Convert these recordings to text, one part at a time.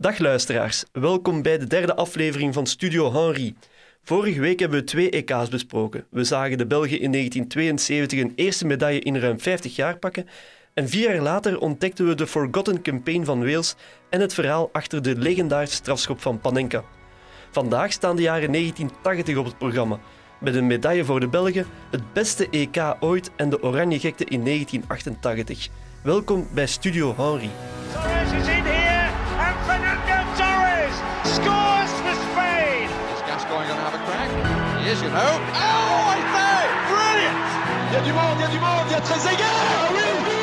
Dag luisteraars, welkom bij de derde aflevering van Studio Henry. Vorige week hebben we twee EK's besproken. We zagen de Belgen in 1972 een eerste medaille in ruim 50 jaar pakken. En vier jaar later ontdekten we de Forgotten Campaign van Wales en het verhaal achter de legendarische strafschop van Panenka. Vandaag staan de jaren 1980 op het programma. Met een medaille voor de Belgen, het beste EK ooit en de Oranje Gekte in 1988. Welkom bij Studio Henry. Is, you know. Oh, I say! Brilliant! Il y a du monde, il y a du monde, il y a Trezeguet Ah oui, oui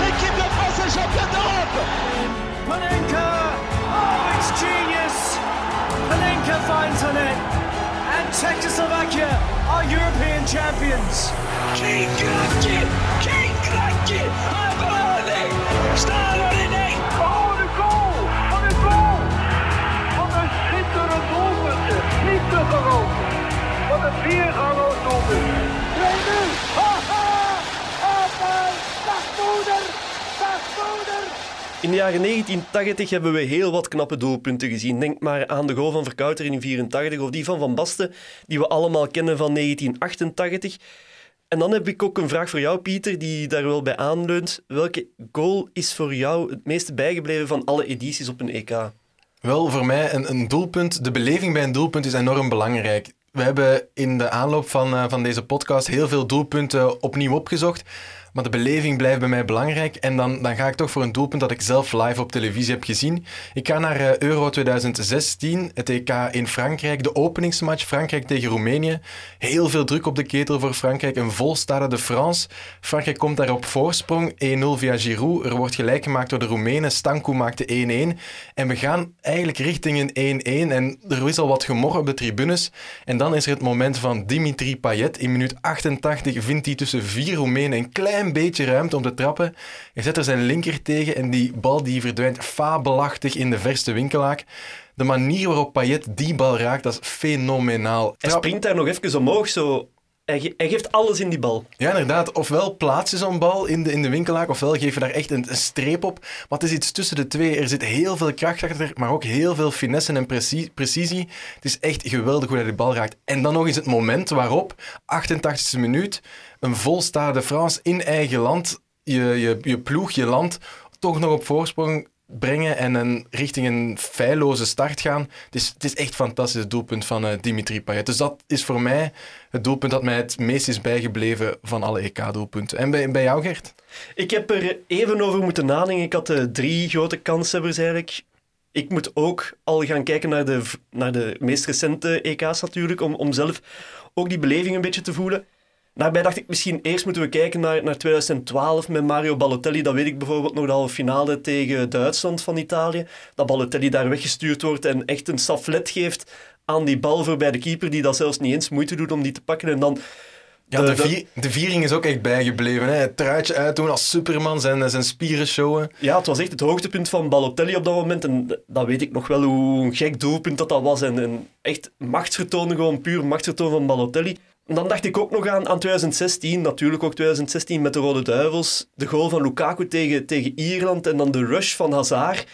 L'équipe de France est championne d'Europe Panenka! Oh, it's genius! Panenka finds on it. And Czechoslovakia are European champions. King Krakje! King Krakje! Abonné! Staan in één! Oh, de goal! Wat een goal! Wat een schitterend doelpunt. Niet te geloven. Een viergaloos doelpunt. 2-0. Haha! In de jaren 1980 hebben we heel wat knappe doelpunten gezien. Denk maar aan de goal van Verkouter in 84 of die van Van Basten, die we allemaal kennen van 1988. En dan heb ik ook een vraag voor jou, Pieter, die daar wel bij aanleunt. Welke goal is voor jou het meeste bijgebleven van alle edities op een EK? Wel, voor mij een, een doelpunt, de beleving bij een doelpunt is enorm belangrijk. We hebben in de aanloop van, eh, van deze podcast heel veel doelpunten opnieuw opgezocht. Maar de beleving blijft bij mij belangrijk. En dan, dan ga ik toch voor een doelpunt dat ik zelf live op televisie heb gezien. Ik ga naar eh, Euro 2016, het EK in Frankrijk. De openingsmatch Frankrijk tegen Roemenië. Heel veel druk op de ketel voor Frankrijk. Een vol Stade de France. Frankrijk komt daar op voorsprong. 1-0 via Giroud. Er wordt gelijk gemaakt door de Roemenen. Stanku maakt de 1-1. En we gaan eigenlijk richting een 1-1. En er is al wat gemor op de tribunes. En dan is er het moment van Dimitri Payet. In minuut 88 vindt hij tussen vier Roemenen een klein beetje ruimte om te trappen. Hij zet er zijn linker tegen en die bal die verdwijnt fabelachtig in de verste winkelaak. De manier waarop Payet die bal raakt, dat is fenomenaal. Hij springt daar nog even omhoog, zo. Hij, hij geeft alles in die bal. Ja, inderdaad. Ofwel plaats je zo'n bal in de, in de winkelaak, ofwel geef je daar echt een, streep op. Maar het is iets tussen de twee. Er zit heel veel kracht achter, maar ook heel veel finesse en preci- precisie. Het is echt geweldig hoe hij de bal raakt. En dan nog eens het moment waarop, 88e minuut, een vol Stade de France in eigen land, je, je, je ploeg, je land, toch nog op voorsprong brengen en een, richting een feilloze start gaan. Het is, het is echt fantastisch doelpunt van eh, Dimitri Payet. Dus dat is voor mij het doelpunt dat mij het meest is bijgebleven van alle EK-doelpunten. En bij, jou, Gert? Ik heb er even over moeten nadenken. Ik had eh, drie grote kanshebbers eigenlijk. Ik moet ook al gaan kijken naar de, naar de meest recente EK's natuurlijk, om, om zelf ook die beleving een beetje te voelen. Daarbij dacht ik misschien eerst moeten we kijken naar, naar 2012 met Mario Balotelli. Dat weet ik bijvoorbeeld nog de halve finale tegen Duitsland van Italië. Dat Balotelli daar weggestuurd wordt en echt een staflet geeft aan die bal voorbij de keeper, die dat zelfs niet eens moeite doet om die te pakken. En dan Ja, De- de, de- vier- de viering is ook echt bijgebleven. Hè. Het truitje uitdoen als Superman, zijn, zijn spieren showen. Ja, het was echt het hoogtepunt van Balotelli op dat moment. En dat weet ik nog wel hoe een gek doelpunt dat, dat was. En, en echt machtsvertoon, gewoon puur machtsvertoon van Balotelli. Dan dacht ik ook nog aan, aan 2016, natuurlijk ook 2016 met de Rode Duivels. De goal van Lukaku tegen, tegen Ierland en dan de rush van Hazard.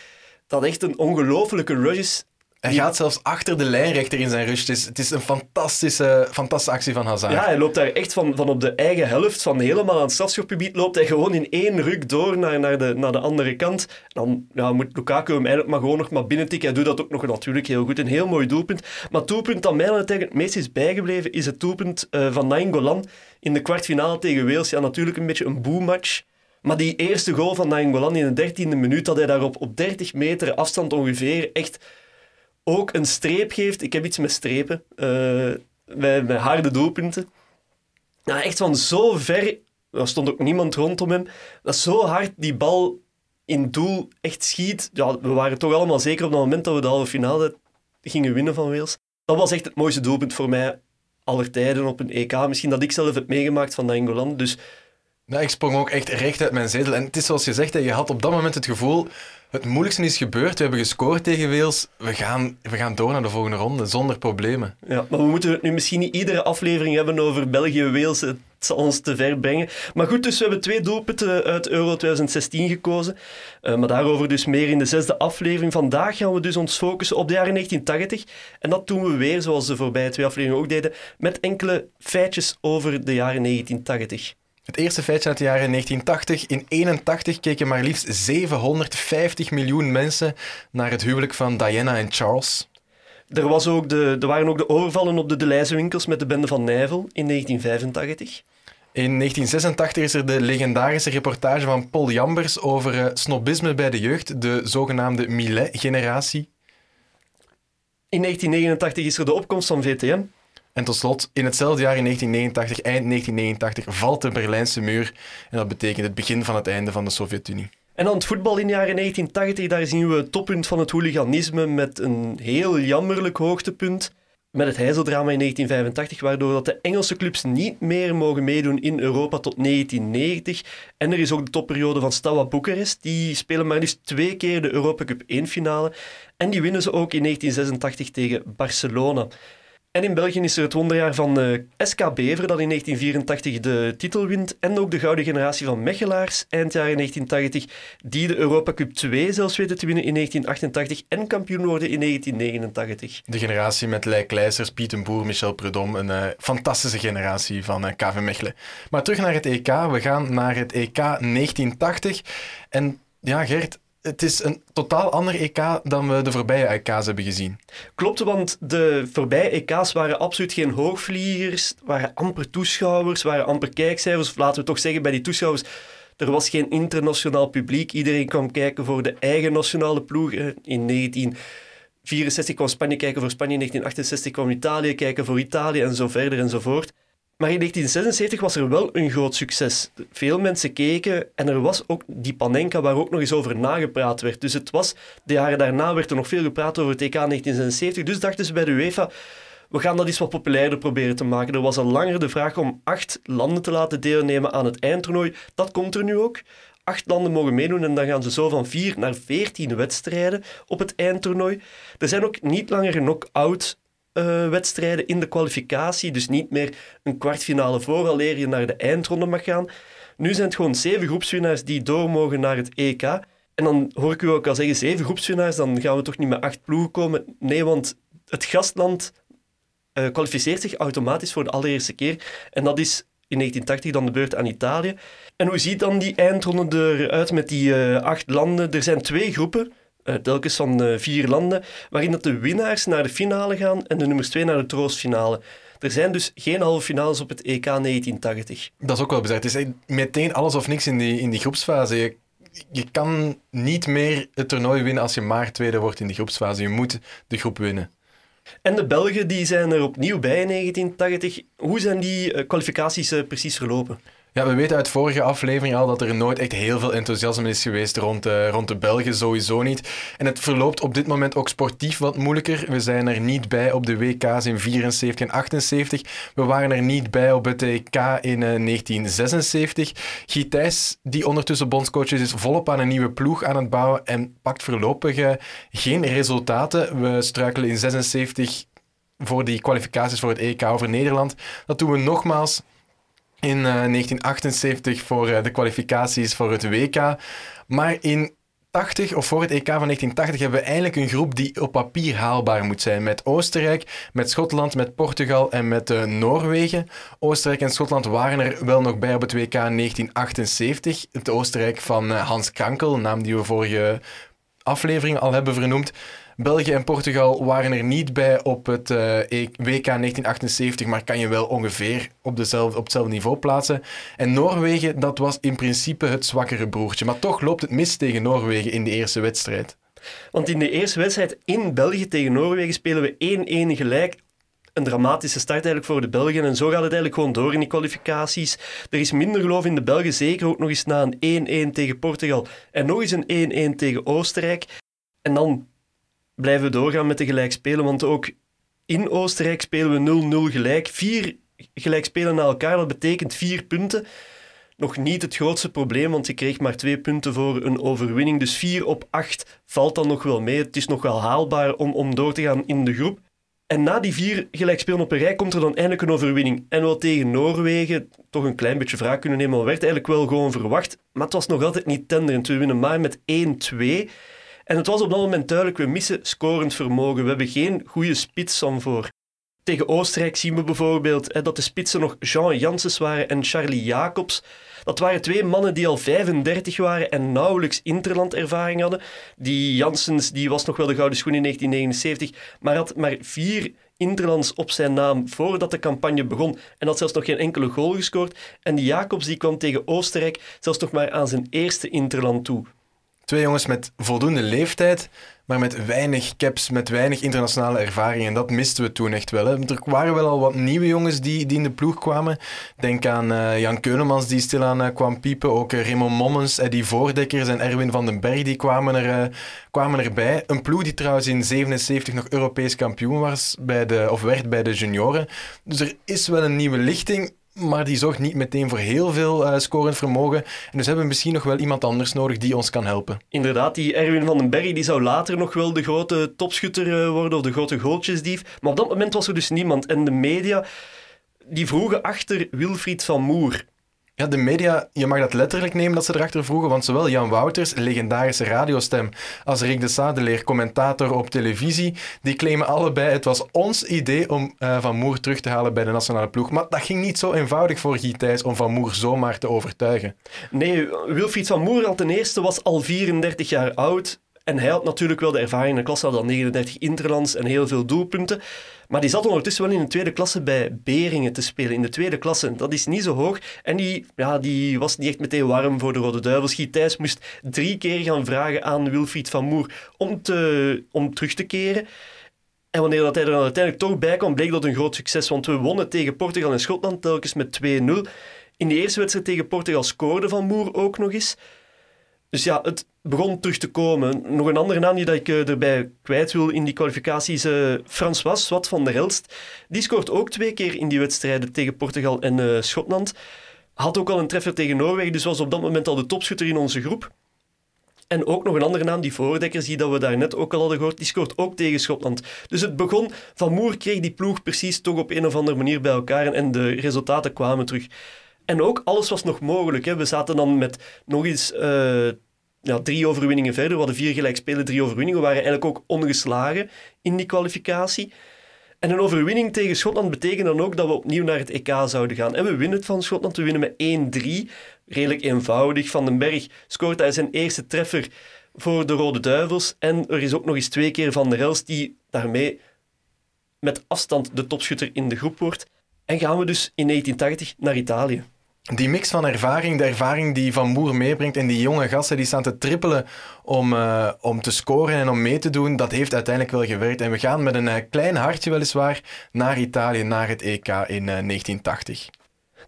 Dat echt een ongelofelijke rush is. Hij gaat zelfs achter de lijnrechter in zijn rush. Het is, het is een fantastische, fantastische actie van Hazard. Ja, hij loopt daar echt van, van op de eigen helft, van helemaal aan het strafschopgebied, loopt hij gewoon in één ruk door naar, naar, de, naar de andere kant. Dan ja, moet Lukaku hem eigenlijk maar gewoon nog maar binnentikken. Hij doet dat ook nog natuurlijk heel goed. Een heel mooi doelpunt. Maar het doelpunt dat mij uiteindelijk het meest is bijgebleven, is het doelpunt eh, van Nainggolan in de kwartfinale tegen Wales. Ja, natuurlijk een beetje een boematch. Maar die eerste goal van Nainggolan in de dertiende minuut, dat hij daar op, op 30 meter afstand ongeveer echt ook een streep geeft. Ik heb iets met strepen, bij, bij harde doelpunten. Ja, echt van zo ver, er stond ook niemand rondom hem, dat zo hard die bal in doel echt schiet. Ja, we waren toch allemaal zeker op het moment dat we de halve finale gingen winnen van Wales. Dat was echt het mooiste doelpunt voor mij aller tijden op een EK. Misschien dat ik zelf heb meegemaakt van Nainggolan. Dus Nou, ik sprong ook echt recht uit mijn zetel. En het is zoals je zegt, je had op dat moment het gevoel... Het moeilijkste is gebeurd, we hebben gescoord tegen Wales. We gaan, we gaan door naar de volgende ronde, zonder problemen. Ja, maar we moeten het nu misschien niet iedere aflevering hebben over België-Wales. Het zal ons te ver brengen. Maar goed, dus we hebben twee doelpunten uit Euro 2016 gekozen. Uh, maar daarover dus meer in de zesde aflevering. Vandaag gaan we dus ons focussen op de jaren 1980. En dat doen we weer, zoals de voorbije twee afleveringen ook deden, met enkele feitjes over de jaren 1980. Het eerste feitje uit de jaren 1980. In 81 keken maar liefst 750 miljoen mensen naar het huwelijk van Diana en Charles. Er, was ook de, er waren ook de overvallen op de Deleuze-winkels met de bende van Nijvel in 1985. In 1986 is er de legendarische reportage van Paul Jambers over uh, snobisme bij de jeugd, de zogenaamde Millet-generatie. In 1989 is er de opkomst van VTM. En tot slot, in hetzelfde jaar in 1989, eind 1989, valt de Berlijnse muur. En dat betekent het begin van het einde van de Sovjet-Unie. En dan het voetbal in de jaren 1980, daar zien we het toppunt van het hooliganisme met een heel jammerlijk hoogtepunt. Met het Heizeldrama in 1985, waardoor dat de Engelse clubs niet meer mogen meedoen in Europa tot 1990. En er is ook de topperiode van Steaua Boekarest. Die spelen maar liefst twee keer de Europa Cup 1 finale. En die winnen ze ook in 1986 tegen Barcelona. En in België is er het wonderjaar van eh, SK Bever, dat in 1984 de titel wint. En ook de gouden generatie van Mechelaars, eind jaren 1980, die de Europa Cup 2 zelfs weten te winnen in 1988 en kampioen worden in 1989. De generatie met Lijk Kleisters, Piet Boer, Michel Prudhomme, een uh, fantastische generatie van uh, eh, KV Mechelen. Maar terug naar het EK. We gaan naar het EK 1980. En ja, Gert, het is een totaal ander EK dan we de voorbije EK's hebben gezien. Klopt, want de voorbije EK's waren absoluut geen hoogvliegers, waren amper toeschouwers, waren amper kijkcijfers. Of laten we toch zeggen, bij die toeschouwers, er was geen internationaal publiek. Iedereen kwam kijken voor de eigen nationale ploeg. In 1964 kwam Spanje kijken voor Spanje, in 1968 kwam Italië kijken voor Italië en zo verder en zo voort. Maar in 1976 was er wel een groot succes. Veel mensen keken en er was ook die Panenka waar ook nog eens over nagepraat werd. Dus het was, de jaren daarna werd er nog veel gepraat over het EK 1976. Dus dachten ze bij de UEFA, we gaan dat iets wat populairder proberen te maken. Er was al langer de vraag om acht landen te laten deelnemen aan het eindtoernooi. Dat komt er nu ook. Acht landen mogen meedoen en dan gaan ze zo van vier naar veertien wedstrijden op het eindtoernooi. Er zijn ook niet langer knock-out uh, wedstrijden in de kwalificatie. Dus niet meer een kwartfinale vooraleer je naar de eindronde mag gaan. Nu zijn het gewoon zeven groepswinnaars die door mogen naar het EK. En dan hoor ik u ook al zeggen, zeven groepswinnaars, dan gaan we toch niet met acht ploegen komen. Nee, want het gastland uh, kwalificeert zich automatisch voor de allereerste keer. En dat is in 1980 dan de beurt aan Italië. En hoe ziet dan die eindronde eruit met die uh, acht landen? Er zijn twee groepen uh, telkens van uh, vier landen, waarin dat de winnaars naar de finale gaan en de nummers twee naar de troostfinale. Er zijn dus geen halve finales op het EK 1980. Dat is ook wel bizar. Het is meteen alles of niks in die, in die groepsfase. Je, je kan niet meer het toernooi winnen als je maar tweede wordt in die groepsfase. Je moet de groep winnen. En de Belgen die zijn er opnieuw bij in 1980. Hoe zijn die uh, kwalificaties precies verlopen? Ja, we weten uit vorige aflevering al dat er nooit echt heel veel enthousiasme is geweest rond de, rond de Belgen, sowieso niet. En het verloopt op dit moment ook sportief wat moeilijker. We zijn er niet bij op de WK's in 74 en 78. We waren er niet bij op het EK in 1976. Eh, Gijs, die ondertussen bondscoach is, is volop aan een nieuwe ploeg aan het bouwen en pakt voorlopig uh, geen resultaten. We struikelen in 76 voor die kwalificaties voor het EK over Nederland. Dat doen we nogmaals in uh, eh, 1978 voor uh, de kwalificaties voor het WK. Maar in 80 of voor het EK van 1980 hebben we eigenlijk een groep die op papier haalbaar moet zijn. Met Oostenrijk, met Schotland, met Portugal en met uh, Noorwegen. Oostenrijk en Schotland waren er wel nog bij op het WK 1978. Het Oostenrijk van Hans Krankel, naam die we vorige aflevering al hebben vernoemd. België en Portugal waren er niet bij op het eh, e- WK 1978, maar kan je wel ongeveer op, dezelfde, op hetzelfde niveau plaatsen. En Noorwegen, dat was in principe het zwakkere broertje. Maar toch loopt het mis tegen Noorwegen in de eerste wedstrijd. Want in de eerste wedstrijd in België tegen Noorwegen spelen we 1-1 gelijk een dramatische start eigenlijk voor de Belgen. En zo gaat het eigenlijk gewoon door in die kwalificaties. Er is minder geloof in de Belgen, zeker ook nog eens na een 1-1 tegen Portugal en nog eens een 1-1 tegen Oostenrijk. En dan blijven doorgaan met de gelijkspelen, want ook in Oostenrijk spelen we 0-0 gelijk. Vier gelijkspelen na elkaar, dat betekent vier punten. Nog niet het grootste probleem, want je kreeg maar twee punten voor een overwinning. Dus 4 op 8 valt dan nog wel mee. Het is nog wel haalbaar om, om door te gaan in de groep. En na die vier gelijkspelen op een rij komt er dan eindelijk een overwinning. En wel tegen Noorwegen, toch een klein beetje vraag kunnen nemen, maar werd eigenlijk wel gewoon verwacht. Maar het was nog altijd niet tenderend. We winnen maar met 1-2. En het was op dat moment duidelijk, we missen scorend vermogen. We hebben geen goede spits van voor. Tegen Oostenrijk zien we bijvoorbeeld hè, dat de spitsen nog Jean Janssens waren en Charlie Jacobs. Dat waren twee mannen die al 35 waren en nauwelijks interlandervaring hadden. Die Janssens die was nog wel de gouden schoen in 1979, maar had maar vier interlands op zijn naam voordat de campagne begon en had zelfs nog geen enkele goal gescoord. En die Jacobs die kwam tegen Oostenrijk zelfs nog maar aan zijn eerste interland toe. Twee jongens met voldoende leeftijd, maar met weinig caps, met weinig internationale ervaring. En dat misten we toen echt wel. Hè. Er waren wel al wat nieuwe jongens die, die in de ploeg kwamen. Denk aan uh, Jan Keulemans, die stilaan uh, kwam piepen. Ook uh, Raymond Mommens, Eddie Voordekkers en Erwin van den Berg, die kwamen, er, kwamen erbij. Een ploeg die trouwens in 77 nog Europees kampioen was, bij de, of werd bij de junioren. Dus er is wel een nieuwe lichting maar die zorgt niet meteen voor heel veel uh, scorend vermogen. En dus hebben we misschien nog wel iemand anders nodig die ons kan helpen. Inderdaad, die Erwin van den Berg die zou later nog wel de grote topschutter uh, worden of de grote goaltjesdief. Maar op dat moment was er dus niemand. En de media die vroegen achter Wilfried van Moer. Ja, de media, je mag dat letterlijk nemen dat ze erachter vroegen, want zowel Jan Wouters, legendarische radiostem, als Rick de Sadeleer, commentator op televisie, die claimen allebei het was ons idee om uh, Van Moer terug te halen bij de nationale ploeg. Maar dat ging niet zo eenvoudig voor Guy Thijs om Van Moer zomaar te overtuigen. Nee, Wilfried van Moer al ten eerste was al 34 jaar oud. En hij had natuurlijk wel de ervaring in de klasse, had al 39 interlands en heel veel doelpunten. Maar die zat ondertussen wel in de tweede klasse bij Beringen te spelen. In de tweede klasse. Dat is niet zo hoog. En die, ja, die was niet echt meteen warm voor de Rode Duivels. Thijs moest drie keer gaan vragen aan Wilfried van Moer om, te, om terug te keren. En wanneer dat hij er dan uiteindelijk toch bij kwam, bleek dat een groot succes. Want we wonnen tegen Portugal en Schotland telkens met 2-0. In de eerste wedstrijd tegen Portugal scoorde Van Moer ook nog eens. Dus ja, het begon terug te komen. Nog een andere naam die ik uh, erbij kwijt wil in die kwalificaties, uh, François Wat van der Helst. Die scoort ook twee keer in die wedstrijden tegen Portugal en uh, Schotland. Had ook al een treffer tegen Noorwegen, dus was op dat moment al de topschutter in onze groep. En ook nog een andere naam, die voordekkers, die dat we daar net ook al hadden gehoord, die scoort ook tegen Schotland. Dus het begon, Van Moer kreeg die ploeg precies toch op een of andere manier bij elkaar en de resultaten kwamen terug. En ook alles was nog mogelijk. Hè. We zaten dan met nog eens uh, ja, drie overwinningen verder. We hadden vier gelijk spelen, drie overwinningen. We waren eigenlijk ook ongeslagen in die kwalificatie. En een overwinning tegen Schotland betekent dan ook dat we opnieuw naar het EK zouden gaan. En we winnen het van Schotland. We winnen met 1-3. Redelijk eenvoudig. Van den Berg scoort hij zijn eerste treffer voor de Rode Duivels. En er is ook nog eens twee keer Van der Helst die daarmee met afstand de topschutter in de groep wordt. En gaan we dus in 1980 naar Italië. Die mix van ervaring, de ervaring die Van Moer meebrengt en die jonge gasten die staan te trippelen om, uh, om te scoren en om mee te doen, dat heeft uiteindelijk wel gewerkt. En we gaan met een uh, klein hartje weliswaar naar Italië, naar het EK in uh, 1980.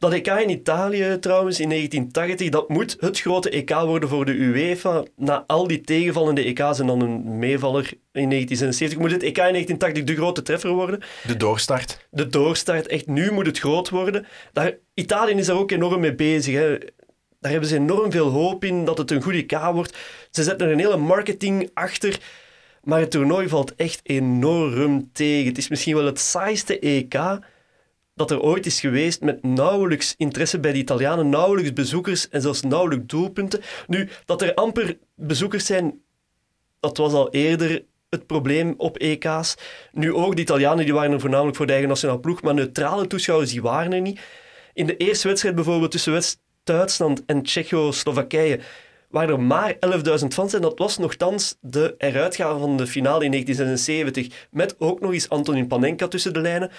Dat EK in Italië trouwens in 1980, dat moet het grote EK worden voor de UEFA. Na al die tegenvallende EK's en dan een meevaller in 1976 moet het EK in 1980 de grote treffer worden. De doorstart. De doorstart, echt nu moet het groot worden. Daar, Italië is daar ook enorm mee bezig. Hè. Daar hebben ze enorm veel hoop in dat het een goed EK wordt. Ze zetten er een hele marketing achter. Maar het toernooi valt echt enorm tegen. Het is misschien wel het saaiste EK dat er ooit is geweest met nauwelijks interesse bij de Italianen, nauwelijks bezoekers en zelfs nauwelijks doelpunten. Nu, dat er amper bezoekers zijn, dat was al eerder het probleem op EK's. Nu ook, de Italianen die waren er voornamelijk voor de eigen nationale ploeg, maar neutrale toeschouwers die waren er niet. In de eerste wedstrijd bijvoorbeeld tussen West-Duitsland en Tsjechoslowakije waren er maar 11.000 fans en dat was nogthans de eruitgave van de finale in 1976, met ook nog eens Antonin Panenka tussen de lijnen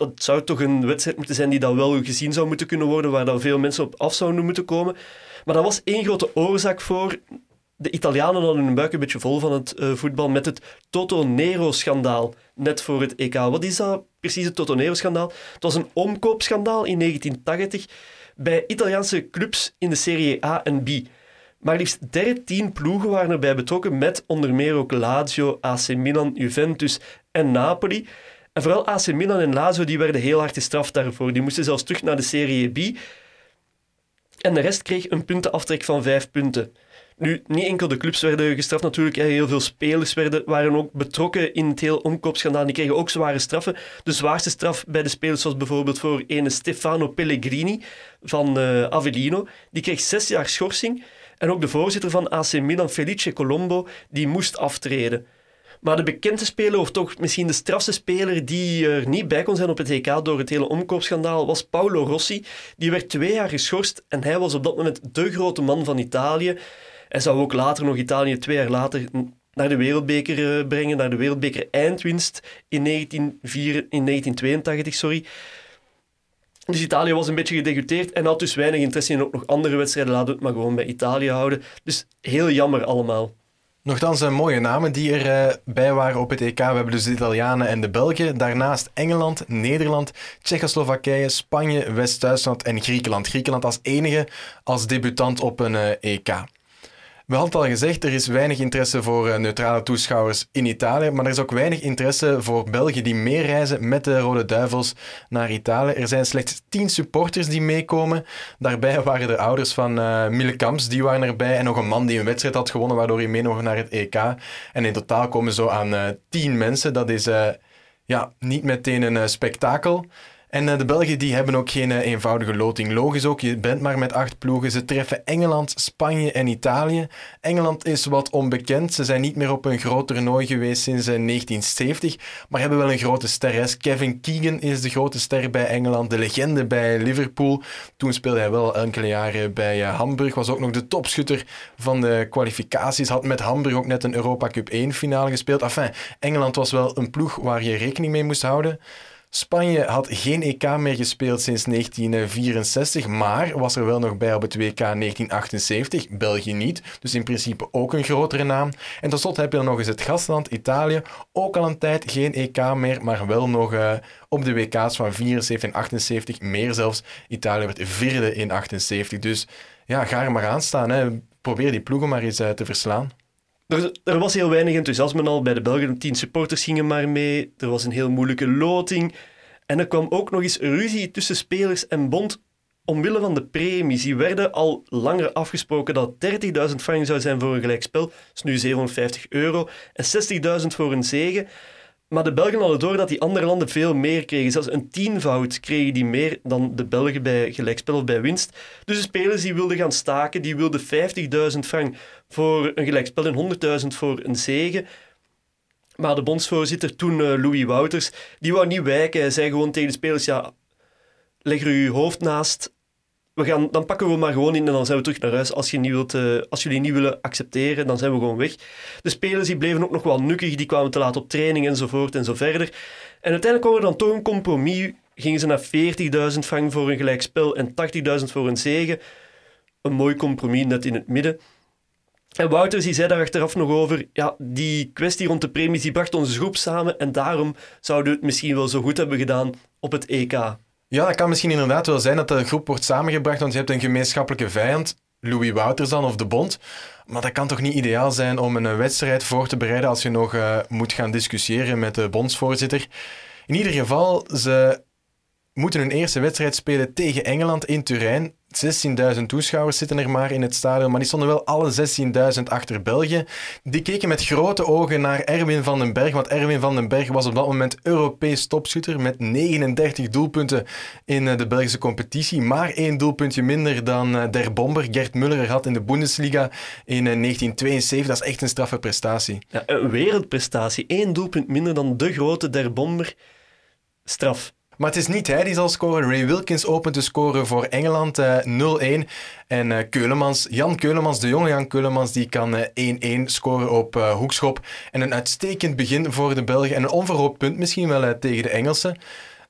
dat zou toch een wedstrijd moeten zijn die dan wel gezien zou moeten kunnen worden, waar dan veel mensen op af zouden moeten komen. Maar dat was één grote oorzaak voor. De Italianen hadden hun buik een beetje vol van het uh, voetbal met het Toto Nero-schandaal, net voor het EK. Wat is dat precies, het Toto Nero-schandaal? Het was een omkoopschandaal in 1980 bij Italiaanse clubs in de Serie A en B. Maar liefst 13 ploegen waren erbij betrokken, met onder meer ook Lazio, AC Milan, Juventus en Napoli. En vooral AC Milan en Lazio die werden heel hard gestraft daarvoor. Die moesten zelfs terug naar de Serie B. En de rest kreeg een puntenaftrek van vijf punten. Nu, niet enkel de clubs werden gestraft natuurlijk, heel veel spelers werden, waren ook betrokken in het hele omkoopschandaal. Die kregen ook zware straffen. De zwaarste straf bij de spelers was bijvoorbeeld voor ene Stefano Pellegrini van eh, Avellino. Die kreeg zes jaar schorsing. En ook de voorzitter van AC Milan, Felice Colombo, die moest aftreden. Maar de bekendste speler, of toch misschien de strafste speler die er niet bij kon zijn op het EK door het hele omkoopschandaal, was Paolo Rossi. Die werd twee jaar geschorst en hij was op dat moment de grote man van Italië. Hij zou ook later nog Italië twee jaar later naar de wereldbeker eh, brengen, naar de wereldbeker eindwinst in, 1904, in 1982. Sorry. Dus Italië was een beetje gedeguteerd en had dus weinig interesse in ook nog andere wedstrijden. Laten we het maar gewoon bij Italië houden. Dus heel jammer allemaal. Nochtans een mooie namen die erbij bij waren op het EK. We hebben dus de Italianen en de Belgen. Daarnaast Engeland, Nederland, Tsjechoslowakije, Spanje, West-Duitsland en Griekenland. Griekenland als enige als debutant op een eh, EK. We hadden al gezegd, er is weinig interesse voor uh, neutrale toeschouwers in Italië, maar er is ook weinig interesse voor Belgen die meereizen met de Rode Duivels naar Italië. Er zijn slechts tien supporters die meekomen. Daarbij waren er ouders van uh, Mille Kamps, die waren erbij, en nog een man die een wedstrijd had gewonnen, waardoor hij mee nog naar het EK. En in totaal komen zo aan uh, tien mensen. Dat is ja, niet meteen een spektakel. En uh, de Belgen die hebben ook geen uh, eenvoudige loting. Logisch ook, je bent maar met acht ploegen. Ze treffen Engeland, Spanje en Italië. Engeland is wat onbekend. Ze zijn niet meer op een groot toernooi geweest sinds uh, 1970, maar hebben wel een grote ster. Kevin Keegan is de grote ster bij Engeland, de legende bij Liverpool. Toen speelde hij wel enkele jaren bij Hamburg, was ook nog de topschutter van de kwalificaties. Had met Hamburg ook net een Europa Cup 1 finale gespeeld. Enfin, Engeland was wel een ploeg waar je rekening mee moest houden. Spanje had geen EK meer gespeeld sinds 1964, maar was er wel nog bij op het WK 1978. België niet, dus in principe ook een grotere naam. En tenslotte heb je nog eens het gastland Italië. Ook al een tijd geen EK meer, maar wel nog uh, op de WK's van 74 en 78. Meer zelfs. Italië werd vierde in 78. Dus ja, ga er maar aan staan. Hè. Probeer die ploegen maar eens uh, te verslaan. Er, was heel weinig enthousiasme al bij de Belgen. Tien supporters gingen maar mee. Er was een heel moeilijke loting. En er kwam ook nog eens ruzie tussen spelers en bond omwille van de premies. Die werden al langer afgesproken dat 30.000 frank zou zijn voor een gelijkspel. Dat is nu 750 euro. En 60.000 voor een zege. Maar de Belgen hadden door dat die andere landen veel meer kregen. Zelfs een tienvoud kregen die meer dan de Belgen bij gelijkspel of bij winst. Dus de spelers die wilden gaan staken, die wilden 50.000 frank voor een gelijkspel en 100.000 voor een zege. Maar de bondsvoorzitter, toen uh, Louis Wouters, die wou niet wijken. Hij zei gewoon tegen de spelers, ja, leg er uw hoofd naast. We gaan, dan pakken we maar gewoon in en dan zijn we terug naar huis. Als, je niet wilt, uh, als jullie niet willen accepteren, dan zijn we gewoon weg. De spelers die bleven ook nog wel nukkig, die kwamen te laat op training enzovoort en zo verder. En uiteindelijk kwam er dan toch een compromis. Gingen ze naar 40.000 frank voor een gelijkspel en 80.000 voor een zege. Een mooi compromis net in het midden. En Wouters die zei daar achteraf nog over, ja, die kwestie rond de premies die bracht onze groep samen en daarom zouden we het misschien wel zo goed hebben gedaan op het EK. Ja, dat kan misschien inderdaad wel zijn dat de groep wordt samengebracht, want je hebt een gemeenschappelijke vijand, Louis Wouters dan, of de bond. Maar dat kan toch niet ideaal zijn om een wedstrijd voor te bereiden als je nog uh, moet gaan discussiëren met de bondsvoorzitter. In ieder geval, ze moeten hun eerste wedstrijd spelen tegen Engeland in Turijn. 16.000 toeschouwers zitten er maar in het stadion, maar die stonden wel alle 16.000 achter België. Die keken met grote ogen naar Erwin van den Berg, want Erwin van den Berg was op dat moment Europees topschutter met 39 doelpunten in eh, de Belgische competitie, maar één doelpuntje minder dan eh, Der Bomber Gert Muller had in de Bundesliga in 1972. Eh, Dat is echt een straffe prestatie. Ja, een wereldprestatie. Één doelpunt minder dan de grote Der Bomber. Straf. Maar het is niet hij die zal scoren. Ray Wilkins opent te scoren voor Engeland uh, 0-1. En uh, Keulemans, Jan Keulemans, de jonge Jan Keulemans, die kan 1-1 uh, scoren op hoekschop. En een uitstekend begin voor de Belgen. En een onverhoopt punt misschien wel tegen de Engelsen.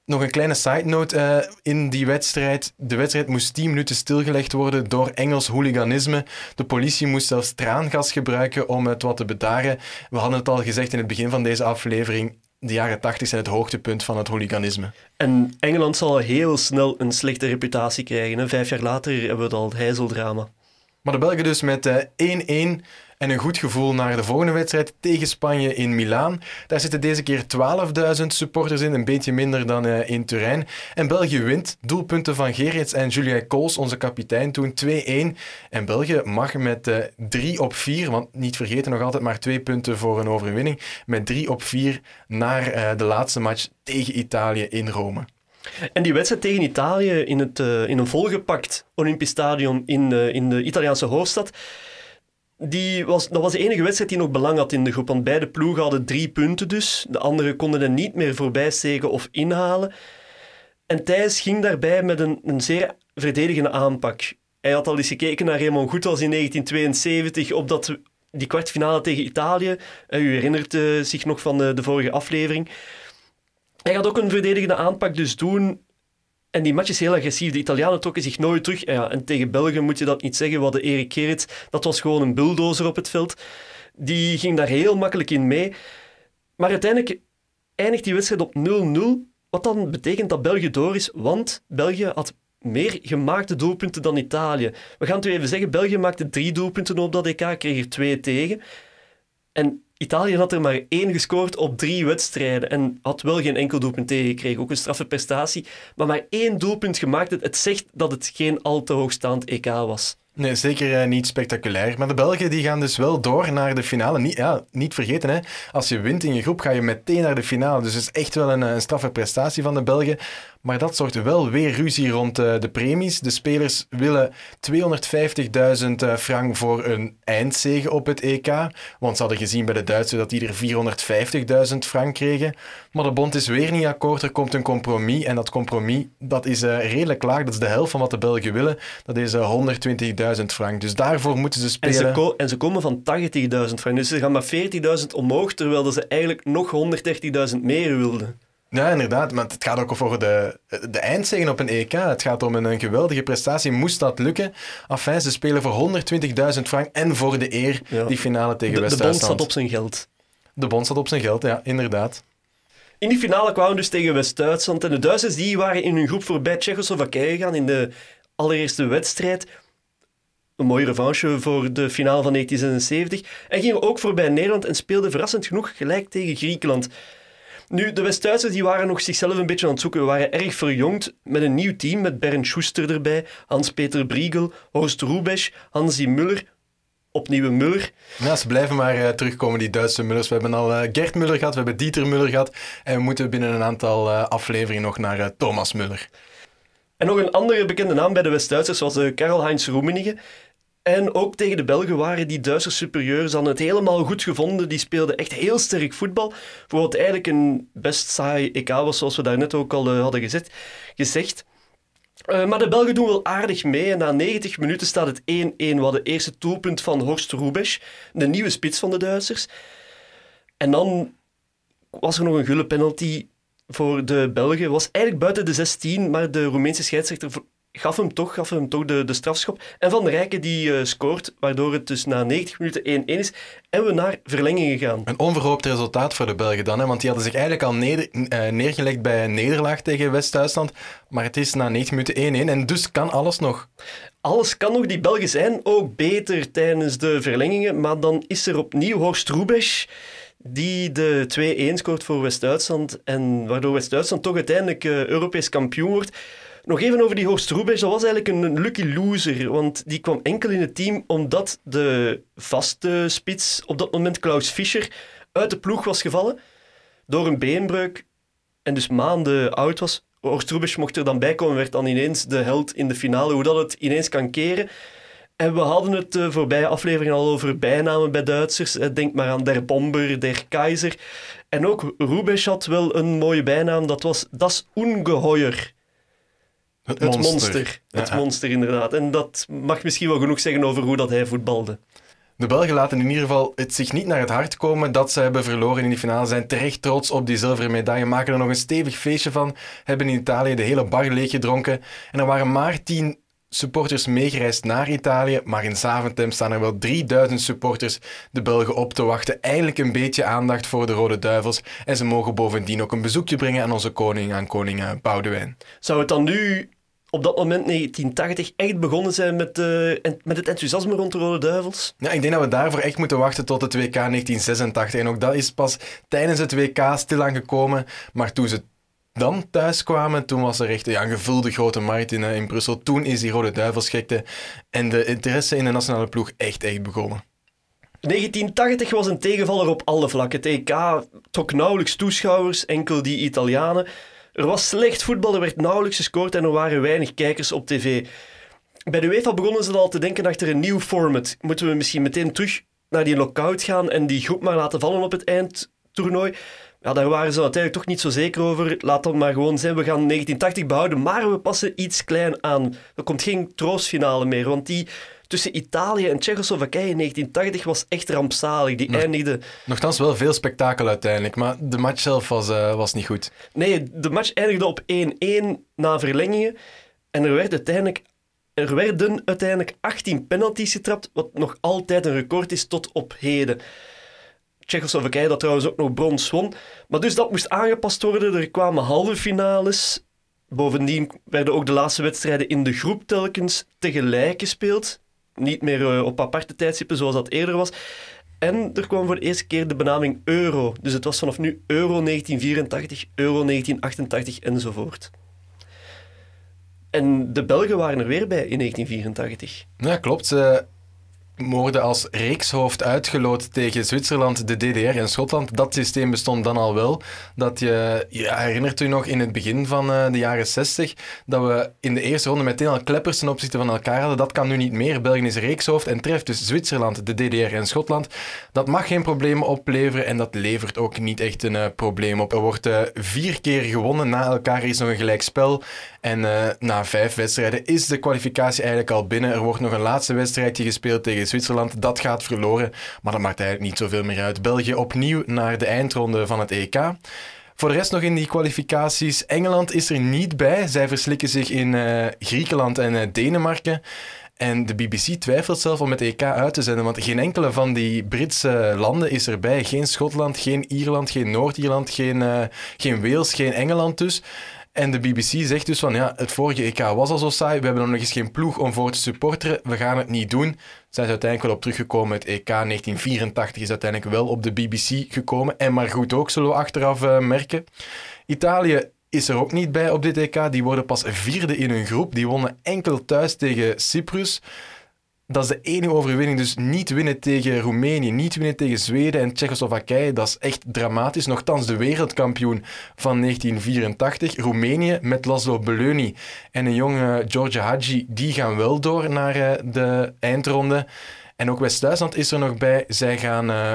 Nog een kleine side note in die wedstrijd. De wedstrijd moest 10 minuten stilgelegd worden door Engels hooliganisme. De politie moest zelfs traangas gebruiken om het wat te bedaren. We hadden het al gezegd in het begin van deze aflevering de jaren 80 zijn het hoogtepunt van het hooliganisme. En Engeland zal heel snel een slechte reputatie krijgen. Vijf jaar later hebben we het al het heizeldrama. Maar de Belgen dus met 1-1. En een goed gevoel naar de volgende wedstrijd tegen Spanje in Milaan. Daar zitten deze keer 12.000 supporters in, een beetje minder dan uh, in Turijn. En België wint. Doelpunten van Gerrits en Julien Kools, onze kapitein, toen 2-1. En België mag met uh, 3 op 4, want niet vergeten nog altijd maar twee punten voor een overwinning, met 3 op 4 naar uh, de laatste match tegen Italië in Rome. En die wedstrijd tegen Italië in, het, in een volgepakt Olympisch Stadion in, in de Italiaanse hoofdstad, die was, dat was de enige wedstrijd die nog belang had in de groep. Want beide ploegen hadden drie punten dus. De anderen konden er niet meer voorbij steken of inhalen. En Thijs ging daarbij met een, een zeer verdedigende aanpak. Hij had al eens gekeken naar Raymond Goethals in 1972 op dat, die kwartfinale tegen Italië. U herinnert uh, zich nog van de, de vorige aflevering. Hij gaat ook een verdedigende aanpak dus doen. En die match is heel agressief. De Italianen trokken zich nooit terug. Ja, en tegen België moet je dat niet zeggen. Wat de Erik Gerrits, dat was gewoon een bulldozer op het veld. Die ging daar heel makkelijk in mee. Maar uiteindelijk eindigt die wedstrijd op 0-0. Wat dan betekent dat België door is, want België had meer gemaakte doelpunten dan Italië. We gaan het u even zeggen, België maakte drie doelpunten op dat EK, kreeg er twee tegen. En Italië had er maar één gescoord op drie wedstrijden en had wel geen enkel doelpunt tegengekregen. Ook een straffe prestatie, maar maar één doelpunt gemaakt. Het zegt dat het geen al te hoogstaand EK was. Nee, zeker uh, niet spectaculair. Maar de Belgen die gaan dus wel door naar de finale. Niet, ja, niet vergeten, hè. als je wint in je groep ga je meteen naar de finale. Dus het is echt wel een, een straffe prestatie van de Belgen. Maar dat zorgt wel weer ruzie rond uh, de premies. De spelers willen 250.000 uh, frank voor een eindzege op het EK. Want ze hadden gezien bij de Duitsers dat die er 450.000 frank kregen. Maar de bond is weer niet akkoord. Er komt een compromis. En dat compromis dat is uh, redelijk laag. Dat is de helft van wat de Belgen willen. Dat is 120.000 frank. Dus daarvoor moeten ze spelen. En ze, en ze komen van 80.000 frank. Dus ze gaan maar 40.000 omhoog. Terwijl ze eigenlijk nog 130.000 meer wilden. Ja, inderdaad. Maar het gaat ook over de, de eindzegen op een EK. Het gaat om een, een geweldige prestatie. Moest dat lukken? Enfin, ze spelen voor 120.000 frank en voor de eer ja. die finale tegen West-Duitsland. De bond zat op zijn geld. De bond zat op zijn geld, ja, inderdaad. In die finale kwamen dus tegen West-Duitsland. En de Duitsers die waren in hun groep voorbij Tsjechoslowakije gegaan in de allereerste wedstrijd. Een mooie revanche voor de finale van 1976. En gingen ook voorbij Nederland en speelden verrassend genoeg gelijk tegen Griekenland. Nu, de West-Duitsers die waren nog zichzelf een beetje aan het zoeken. We waren erg verjongd met een nieuw team met Bernd Schuster erbij, Hans-Peter Briegel, Horst Rubesch, Hansi Muller, opnieuw Muller. Ze blijven maar uh, terugkomen, die Duitse Mullers. We hebben al uh, Gert Muller gehad, we hebben Dieter Muller gehad en we moeten binnen een aantal uh, afleveringen nog naar Thomas Muller. En nog een andere bekende naam bij de West-Duitsers was Karl-Heinz Rummenigge. En ook tegen de Belgen waren die Duitsers superieurs dan het helemaal goed gevonden. Die speelden echt heel sterk voetbal. Voor wat eigenlijk een best saai EK was, zoals we daarnet ook al uh, hadden gezegd. Uh, maar de Belgen doen wel aardig mee. En na 90 minuten staat het 1-1. We hadden eerste doelpunt van Horst Rubesch, de nieuwe spits van de Duitsers. En dan was er nog een gulle penalty voor de Belgen. Was eigenlijk buiten de 16, maar de Roemeense scheidsrechter gaf hem toch, gaf hem toch de, de strafschop. En Van der Rijken die uh, scoort, waardoor het dus na 90 minuten 1-1 is. En we naar verlenging gegaan. Een onverhoopt resultaat voor de Belgen dan, hè? want die hadden zich eigenlijk al neder, uh, neergelegd bij een nederlaag tegen West-Duitsland. Maar het is na 90 minuten 1-1 en dus kan alles nog. Alles kan nog. Die Belgen zijn ook beter tijdens de verlengingen. Maar dan is er opnieuw Horst Rubesch die de 2-1 scoort voor West-Duitsland. En waardoor West-Duitsland toch uiteindelijk uh, Europees kampioen wordt. Nog even over die Horst Rubesch. Dat was eigenlijk een lucky loser, want die kwam enkel in het team omdat de vaste spits, op dat moment Klaus Fischer, uit de ploeg was gevallen door een beenbreuk en dus maanden oud was. Horst Rubesch mocht er dan bij komen, werd dan ineens de held in de finale. Hoe dat het ineens kan keren. En we hadden het de voorbije aflevering al over bijnamen bij Duitsers. Denk maar aan Der Bomber, Der Keizer. En ook Rubesch had wel een mooie bijnaam, dat was Das Ungeheuer. Het, Het monster. monster. Het monster, inderdaad. En dat mag misschien wel genoeg zeggen over hoe dat hij voetbalde. De Belgen laten in ieder geval het zich niet naar het hart komen dat ze hebben verloren in die finale. Ze zijn terecht trots op die zilveren medaille. Maken er nog een stevig feestje van. Hebben in Italië de hele bar leeggedronken. En er waren maar tien supporters meegereisd naar Italië. Maar in Zaventem staan er wel 3000 supporters de Belgen op te wachten. Eindelijk een beetje aandacht voor de Rode Duivels. En ze mogen bovendien ook een bezoekje brengen aan onze koning, aan koning eh, Boudewijn. Zou het dan nu op dat moment, 1980, echt begonnen zijn met, eh, en- met het enthousiasme rond de Rode Duivels? Ja, ik denk dat we daarvoor echt moeten wachten tot het WK 1986. En ook dat is pas tijdens het WK stilaan gekomen. Maar toen ze dan thuis kwamen, toen was er echt ja, een gevulde grote markt in, eh, in Brussel. Toen is die Rode Duivelsgekte en de interesse in de nationale ploeg echt, echt begonnen. 1980 was een tegenvaller op alle vlakken. Het EK trok nauwelijks toeschouwers, enkel die Italianen. Er was slecht voetbal, er werd nauwelijks gescoord en er waren weinig kijkers op tv. Bij de UEFA begonnen ze al te denken achter een nieuw format. Moeten we misschien meteen terug naar die lockout gaan en die groep maar laten vallen op het eindtoernooi? Ja, daar waren ze uiteindelijk toch niet zo zeker over. Laat dat maar gewoon zijn. We gaan 1980 behouden, maar we passen iets klein aan. Er komt geen troostfinale meer, want die tussen Italië en Tsjechoslowakije in 1980 was echt rampzalig. Die eindigde... Nogthans wel veel spektakel uiteindelijk, maar de match zelf was, eh, was niet goed. Nee, de match eindigde op 1-1 na verlengingen. En er, werd uiteindelijk, er werden uiteindelijk 18 penalties getrapt, wat nog altijd een record is tot op heden. Tsjechoslowakije dat trouwens ook nog brons won. Maar dus dat moest aangepast worden. Er kwamen halve finales. Bovendien werden ook de laatste wedstrijden in de groep telkens tegelijk gespeeld. Niet meer eh, op aparte tijdstippen zoals dat eerder was. En er kwam voor de eerste keer de benaming euro. Dus het was vanaf nu euro 1984, euro 1988 enzovoort. En de Belgen waren er weer bij in 1984. Ja, klopt. Ze worden als reekshoofd uitgeloot tegen Zwitserland, de DDR en Schotland. Dat systeem bestond dan al wel. Dat je, je herinnert u nog in het begin van eh, de jaren 60 dat we in de eerste ronde meteen al kleppers ten opzichte van elkaar hadden. Dat kan nu niet meer. België is reekshoofd en treft dus Zwitserland, de DDR en Schotland. Dat mag geen problemen opleveren en dat levert ook niet echt een eh, probleem op. Er wordt eh, vier keer gewonnen na elkaar. Is nog een gelijkspel. En eh, na vijf wedstrijden is de kwalificatie eigenlijk al binnen. Er wordt nog een laatste wedstrijdje gespeeld tegen Zwitserland. Dat gaat verloren, maar dat maakt eigenlijk niet zoveel meer uit. België opnieuw naar de eindronde van het EK. Voor de rest nog in die kwalificaties. Engeland is er niet bij. Zij verslikken zich in eh, Griekenland en eh, Denemarken. En de BBC twijfelt zelf om het EK uit te zenden, want geen enkele van die Britse landen is erbij. Geen Schotland, geen Ierland, geen Noord-Ierland, geen, eh, geen Wales, geen Engeland dus. En de BBC zegt dus van ja, het vorige EK was al zo saai, we hebben nog eens geen ploeg om voor te supporteren, we gaan het niet doen. Zijn ze uiteindelijk wel op teruggekomen. Het EK 1984 is uiteindelijk wel op de BBC gekomen. En maar goed ook, zullen we achteraf eh, merken. Italië is er ook niet bij op dit EK. Die worden pas vierde in hun groep. Die wonnen enkel thuis tegen Cyprus. Dat is de enige overwinning. Dus niet winnen tegen Roemenië, niet winnen tegen Zweden en Tsjechoslowakije. Dat is echt dramatisch. Nochtans de wereldkampioen van 1984. Roemenië met Laszlo Belöni en een jonge George Hadji, die gaan wel door naar eh, de eindronde. En ook West-Duitsland is er nog bij. Zij gaan eh,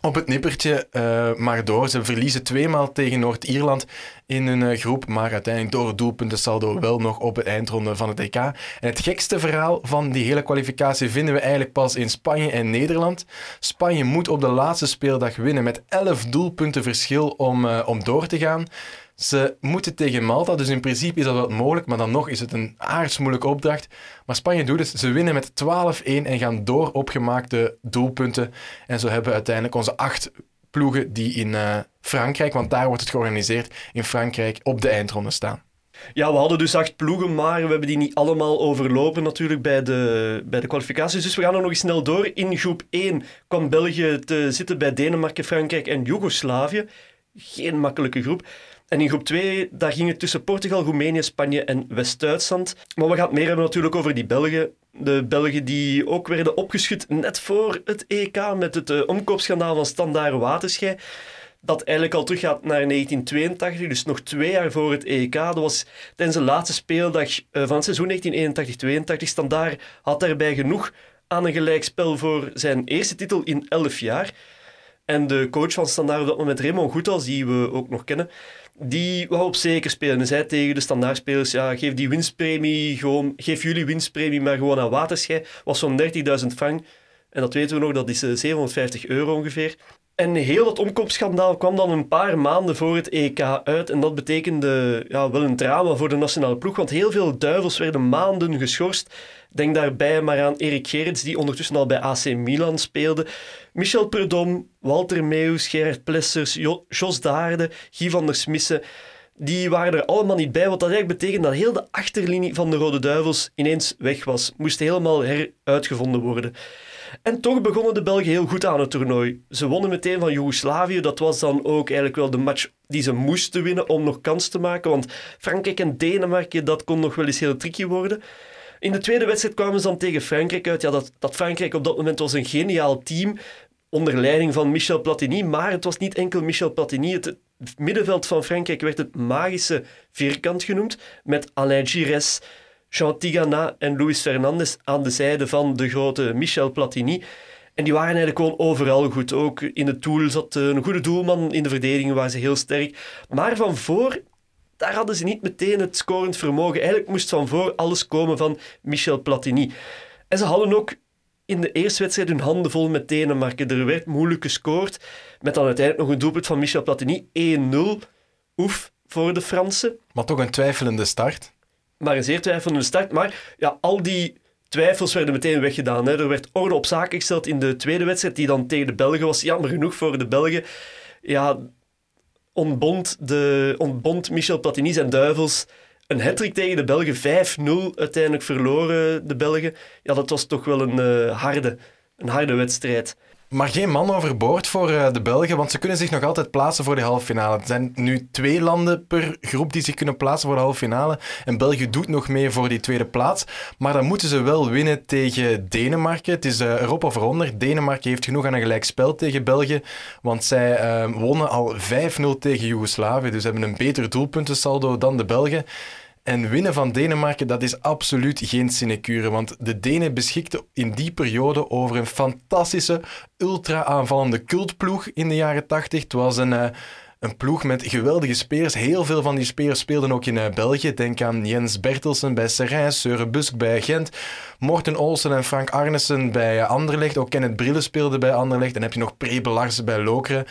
op het nippertje eh, maar door. Ze verliezen tweemaal tegen Noord-Ierland in hun eh, groep, maar uiteindelijk door het doelpunten saldo wel nog op het eindronde van het EK. En het gekste verhaal van die hele kwalificatie vinden we eigenlijk pas in Spanje en Nederland. Spanje moet op de laatste speeldag winnen met 11 doelpunten verschil om, eh, om door te gaan. Ze moeten tegen Malta, dus in principe is dat wel mogelijk, maar dan nog is het een aardsmoeilijke opdracht. Maar Spanje doet het. Ze winnen met 12-1 en gaan door op gemaakte doelpunten. En zo hebben we uiteindelijk onze acht ploegen die in eh, Frankrijk, want daar wordt het georganiseerd, in Frankrijk op de eindronde staan. Ja, we hadden dus acht ploegen, maar we hebben die niet allemaal overlopen natuurlijk bij de, bij de kwalificaties. Dus we gaan er nog eens snel door. In groep 1 kwam België te zitten bij Denemarken, Frankrijk en Joegoslavië. Geen makkelijke groep. En in groep 2, daar ging het tussen Portugal, Roemenië, Spanje en West-Duitsland. Maar we gaan het meer hebben natuurlijk over die Belgen. De Belgen die ook werden opgeschud net voor het EK met het uh, omkoopschandaal van Standaard Waterschei. Dat eigenlijk al teruggaat naar 1982, dus nog twee jaar voor het EK. Dat was tijdens de laatste speeldag uh, van het seizoen 1981-82. Standaard had daarbij genoeg aan een gelijkspel voor zijn eerste titel in 11 jaar. En de coach van Standaard op dat moment, Raymond Goethals, die we ook nog kennen, die wou op zeker spelen. En zei tegen de standaardspelers, ja, geef die winstpremie gewoon, geef jullie winstpremie maar gewoon aan Waterschei. Was zo'n 30.000 frank. En dat weten we nog, dat is 750 euro ongeveer. En heel dat omkoopschandaal kwam dan een paar maanden voor het EK uit. En dat betekende ja, wel een drama voor de nationale ploeg, want heel veel duivels werden maanden geschorst. Denk daarbij maar aan Erik Gerrits, die ondertussen al bij AC Milan speelde. Michel Perdom, Walter Meeuws, Gerard Plessers, jo Jos Daarde, Guy van der Smissen. die waren er allemaal niet bij. Wat dat eigenlijk betekent dat heel de achterlinie van de Rode Duivels ineens weg was. Moest helemaal heruitgevonden worden. En toch begonnen de Belgen heel goed aan het toernooi. Ze wonnen meteen van Joegoslavië. Dat was dan ook eigenlijk wel de match die ze moesten winnen om nog kans te maken. Want Frankrijk en Denemarken, dat kon nog wel eens heel tricky worden. In de tweede wedstrijd kwamen ze dan tegen Frankrijk uit. Ja, dat, dat Frankrijk op dat moment was een geniaal team onder leiding van Michel Platini. Maar het was niet enkel Michel Platini. Het middenveld van Frankrijk werd het magische vierkant genoemd. Met Alain Giresse, Jean Tigana en Luis Fernandez aan de zijde van de grote Michel Platini. En die waren eigenlijk gewoon overal goed. Ook in het doel zat een goede doelman. In de verdediging waren ze heel sterk. Maar van voor, daar hadden ze niet meteen het scorend vermogen. Eigenlijk moest van voor alles komen van Michel Platini. En ze hadden ook in de eerste wedstrijd hun handen vol met Denemarken. Er werd moeilijk gescoord. Met dan uiteindelijk nog een doelpunt van Michel Platini. 1-0. Oef voor de Fransen. Maar toch een twijfelende start. Maar een zeer twijfelende start. Maar ja, al die twijfels werden meteen weggedaan. Hè. Er werd orde op zaken gesteld in de tweede wedstrijd, die dan tegen de Belgen was. Jammer genoeg voor de Belgen. Ja, ontbond, de, ontbond Michel Platini zijn duivels een hattrick tegen de Belgen. 5-0 uiteindelijk verloren de Belgen. Ja, dat was toch wel een, uh, harde, een harde wedstrijd. Maar geen man overboord voor uh, de Belgen, want ze kunnen zich nog altijd plaatsen voor de halve finale. Er zijn nu twee landen per groep die zich kunnen plaatsen voor de halve finale. En België doet nog mee voor die tweede plaats. Maar dan moeten ze wel winnen tegen Denemarken. Het is uh, Europa of eronder. Denemarken heeft genoeg aan een gelijk spel tegen België. Want zij uh, wonnen al 5-0 tegen Joegoslavië. Dus ze hebben een beter doelpuntensaldo dan de Belgen. En winnen van Denemarken, dat is absoluut geen sinecure. Want de Denen beschikten in die periode over een fantastische, ultra-aanvallende cultploeg in de jaren 80. Het was een, uh, een ploeg met geweldige spelers. Heel veel van die spelers speelden ook in uh, België. Denk aan Jens Bertelsen bij Serijn, Søren Busk bij Gent, Morten Olsen en Frank Arnesen bij Anderlecht. Ook Kenneth Brille speelde bij Anderlecht. Dan heb je nog Prebe Larsen bij Lokeren.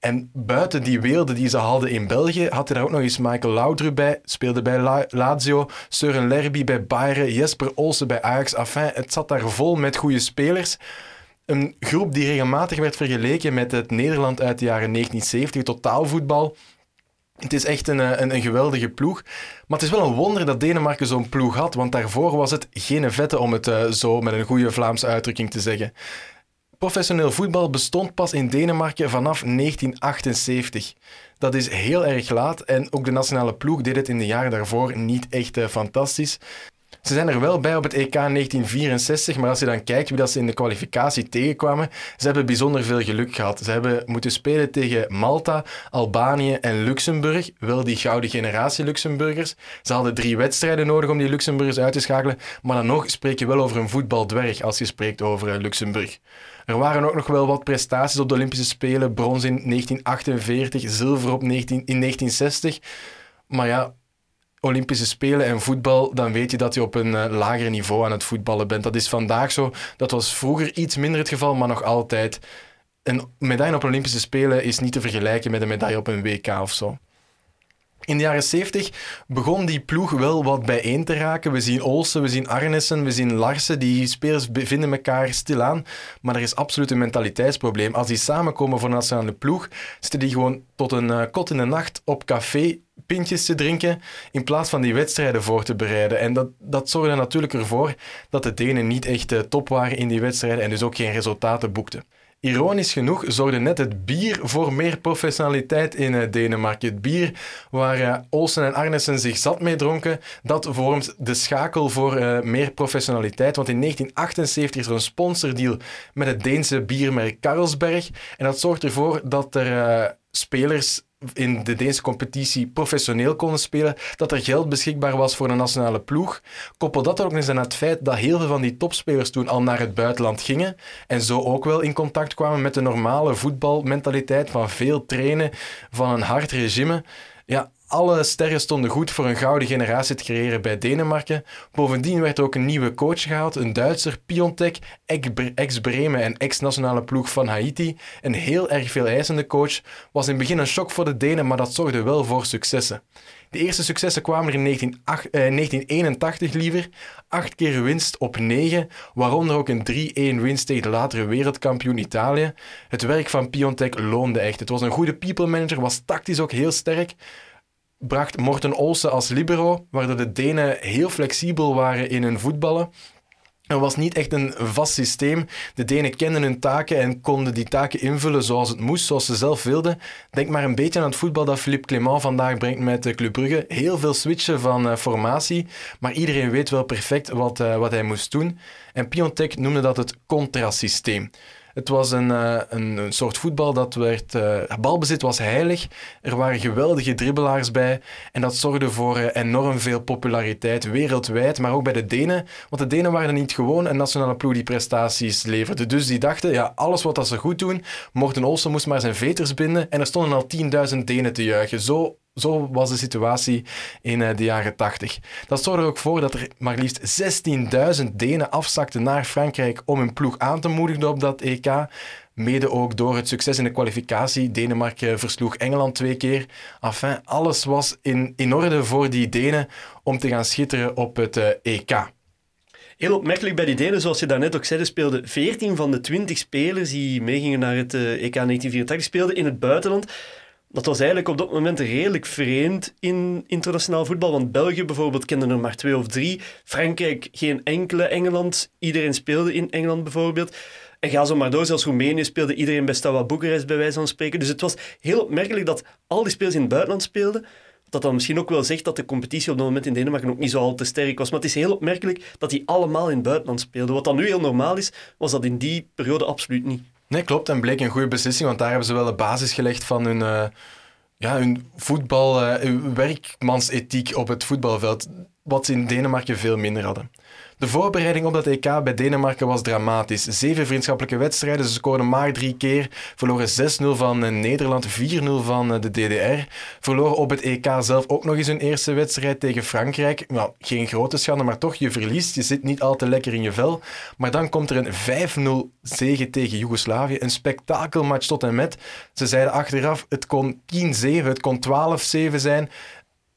En buiten die weelde die ze hadden in België, had er ook nog eens Michael Laudrup bij, speelde bij Lazio, Søren Lerby bij Bayern, Jesper Olsen bij Ajax. Enfin, het zat daar vol met goede spelers. Een groep die regelmatig werd vergeleken met het Nederland uit de jaren 1970, totaalvoetbal. Het is echt een, een, geweldige ploeg. Maar het is wel een wonder dat Denemarken zo'n ploeg had, want daarvoor was het geen vette, om het uh, zo met een goede Vlaamse uitdrukking te zeggen. Professioneel voetbal bestond pas in Denemarken vanaf 1978. Dat is heel erg laat en ook de nationale ploeg deed het in de jaren daarvoor niet echt uh, fantastisch. Ze zijn er wel bij op het EK 1964, maar als je dan kijkt wie dat ze in de kwalificatie tegenkwamen, ze hebben bijzonder veel geluk gehad. Ze hebben moeten spelen tegen Malta, Albanië en Luxemburg, wel die gouden generatie Luxemburgers. Ze hadden drie wedstrijden nodig om die Luxemburgers uit te schakelen, maar dan nog spreek je wel over een voetbaldwerg als je spreekt over eh, Luxemburg. Er waren ook nog wel wat prestaties op de Olympische Spelen. Brons in 1948, zilver op 19, in 1960. Maar ja, Olympische Spelen en voetbal, dan weet je dat je op een uh, lager niveau aan het voetballen bent. Dat is vandaag zo. Dat was vroeger iets minder het geval, maar nog altijd. Een medaille op Olympische Spelen is niet te vergelijken met een medaille op een WK of zo. In de jaren 70 begon die ploeg wel wat bijeen te raken. We zien Olsen, we zien Arnessen, we zien Larsen. Die spelers vinden elkaar stilaan. Maar er is absoluut een mentaliteitsprobleem. Als die samenkomen voor een nationale ploeg, zitten die gewoon tot een uh, kot in de nacht op café pintjes te drinken in plaats van die wedstrijden voor te bereiden. En dat, dat zorgde natuurlijk ervoor dat de Denen niet echt uh, top waren in die wedstrijden en dus ook geen resultaten boekten. Ironisch genoeg zorgde net het bier voor meer professionaliteit in uh, Denemarken. Het bier waar uh, Olsen en Arnesen zich zat mee dronken, dat vormt de schakel voor meer professionaliteit. Want in 1978 is er een sponsordeal met het Deense biermerk Carlsberg. En dat zorgt ervoor dat er spelers in de Deense competitie professioneel konden spelen, dat er geld beschikbaar was voor een nationale ploeg. Koppel dat ook eens aan het feit dat heel veel van die topspelers toen al naar het buitenland gingen en zo ook wel in contact kwamen met de normale voetbalmentaliteit van veel trainen, van een hard regime. Ja, alle sterren stonden goed voor een gouden generatie te creëren bij Denemarken. Bovendien werd er ook een nieuwe coach gehaald, een Duitser, Piontek, ex-Bremen en ex-nationale ploeg van Haiti. Een heel erg veel eisende coach. Was in het begin een shock voor de Denen, maar dat zorgde wel voor successen. De eerste successen kwamen er in 1981 eh, liever. Acht keer winst op negen, waaronder ook een 3-1 winst tegen de latere wereldkampioen Italië. Het werk van Piontek loonde echt. Het was een goede people manager, was tactisch ook heel sterk. Bracht Morten Olsen als libero, waardoor de Denen heel flexibel waren in hun voetballen. Er was niet echt een vast systeem. De Denen kenden hun taken en konden die taken invullen zoals het moest, zoals ze zelf wilden. Denk maar een beetje aan het voetbal dat Philippe Clement vandaag brengt met de Club Brugge. Heel veel switchen van uh, formatie, maar iedereen weet wel perfect wat, uh, wat hij moest doen. En Piontek noemde dat het contrasysteem. Het was een, uh, een, een, soort voetbal dat werd... Uh, balbezit was heilig. Er waren geweldige dribbelaars bij. En dat zorgde voor uh, enorm veel populariteit wereldwijd. Maar ook bij de Denen. Want de Denen waren niet gewoon een nationale ploeg die prestaties leverde. Dus die dachten, ja, alles wat dat ze goed doen... Morten Olsen moest maar zijn veters binden. En er stonden al 10.000 Denen te juichen. Zo zo was de situatie in de jaren 80. Dat zorgde ook voor dat er maar liefst 16.000 Denen afzakten naar Frankrijk om hun ploeg aan te moedigen op dat EK. Mede ook door het succes in de kwalificatie. Denemarken versloeg Engeland twee keer. Enfin, alles was in, orde voor die Denen om te gaan schitteren op het uh, EK. Heel opmerkelijk bij die Denen, zoals je daarnet ook zei, speelden 14 van de 20 spelers die meegingen naar het EK 1984 speelden in het buitenland dat was eigenlijk op dat moment redelijk vreemd in internationaal voetbal. Want België bijvoorbeeld kende er maar twee of drie. Frankrijk geen enkele. Engeland, iedereen speelde in Engeland bijvoorbeeld. En ga zo maar door, zelfs Roemenië speelde iedereen bij Steaua Boekarest bij wijze van spreken. Dus het was heel opmerkelijk dat al die spelers in het buitenland speelden. Dat dan misschien ook wel zegt dat de competitie op dat moment in Denemarken ook niet zo al te sterk was. Maar het is heel opmerkelijk dat die allemaal in het buitenland speelden. Wat dan nu heel normaal is, was dat in die periode absoluut niet. Nee, klopt. En bleek een goede beslissing, want daar hebben ze wel de basis gelegd van hun, uh, ja, hun voetbal, hun werkmansethiek op het voetbalveld, wat ze in Denemarken veel minder hadden. De voorbereiding op dat EK bij Denemarken was dramatisch. Zeven vriendschappelijke wedstrijden, ze scoorden maar drie keer. Verloren 6-0 van Nederland, 4-0 van de DDR. Verloren op het EK zelf ook nog eens hun eerste wedstrijd tegen Frankrijk. Nou, geen grote schande, maar toch, je verliest. Je zit niet al te lekker in je vel. Maar dan komt er een 5-0 zege tegen Joegoslavië. Een spektakelmatch tot en met. Ze zeiden achteraf, het kon 10-7, het kon 12-7 zijn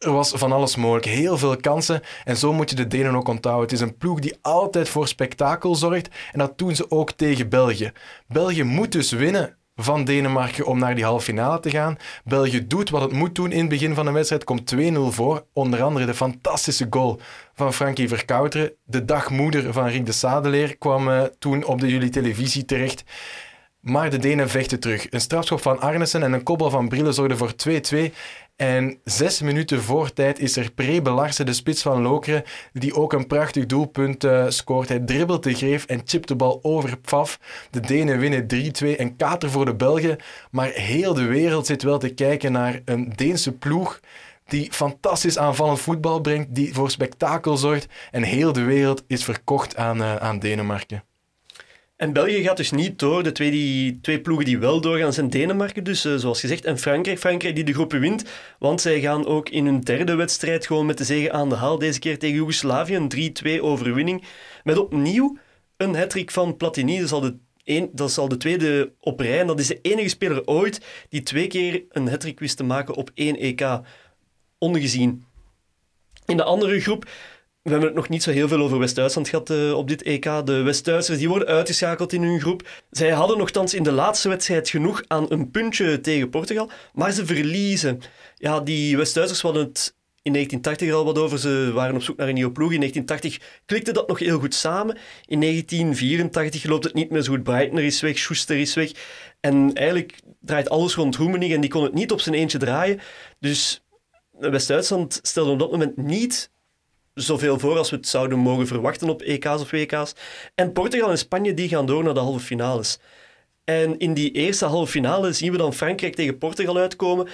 er was van alles mogelijk. Heel veel kansen. En zo moet je de Denen ook onthouden. Het is een ploeg die altijd voor spektakel zorgt. En dat doen ze ook tegen België. België moet dus winnen van Denemarken om naar die halve finale te gaan. België doet wat het moet doen in het begin van de wedstrijd. Komt 2-0 voor. Onder andere de fantastische goal van Frankie Verkouteren. De dagmoeder van Rick de Sadeleer kwam uh, toen op de jullie televisie terecht. Maar de Denen vechten terug. Een strafschop van Arnesen en een kopbal van Brille zorgden voor 2-2. En zes minuten voor tijd is er Pre Belarsen, de spits van Lokeren, die ook een prachtig doelpunt uh, scoort. Hij dribbelt de greef en chipt de bal over Pfaff. De Denen winnen 3-2 en kater voor de Belgen. Maar heel de wereld zit wel te kijken naar een Deense ploeg die fantastisch aanvallend voetbal brengt, die voor spektakel zorgt. En heel de wereld is verkocht aan, uh, aan Denemarken. En België gaat dus niet door. De twee, die, twee ploegen die wel doorgaan zijn Denemarken dus, uh, zoals gezegd. En Frankrijk. Frankrijk die de groepen wint. Want zij gaan ook in hun derde wedstrijd gewoon met de zegen aan de haal. Deze keer tegen Joegoslavië. Een 3-2 overwinning. Met opnieuw een hattrick van Platini. Dat is, al de een, dat is de tweede op rij. En dat is de enige speler ooit die twee keer een hattrick wist te maken op één EK. Ongezien. In de andere groep we hebben het nog niet zo heel veel over West-Duitsland gehad uh, op dit EK. De West-Duitsers die worden uitgeschakeld in hun groep. Zij hadden nogthans in de laatste wedstrijd genoeg aan een puntje tegen Portugal, maar ze verliezen. Ja, die West-Duitsers hadden het in 1980 al wat over. Ze waren op zoek naar een nieuwe ploeg. In 1980 klikte dat nog heel goed samen. In 1984 loopt het niet meer zo goed. Breitner is weg, Schuster is weg. En eigenlijk draait alles rond Roemenig en die kon het niet op zijn eentje draaien. Dus West-Duitsland stelde op dat moment niet zoveel voor als we het zouden mogen verwachten op EK's of WK's. En Portugal en Spanje die gaan door naar de halve finales. En in die eerste halve finale zien we dan Frankrijk tegen Portugal uitkomen.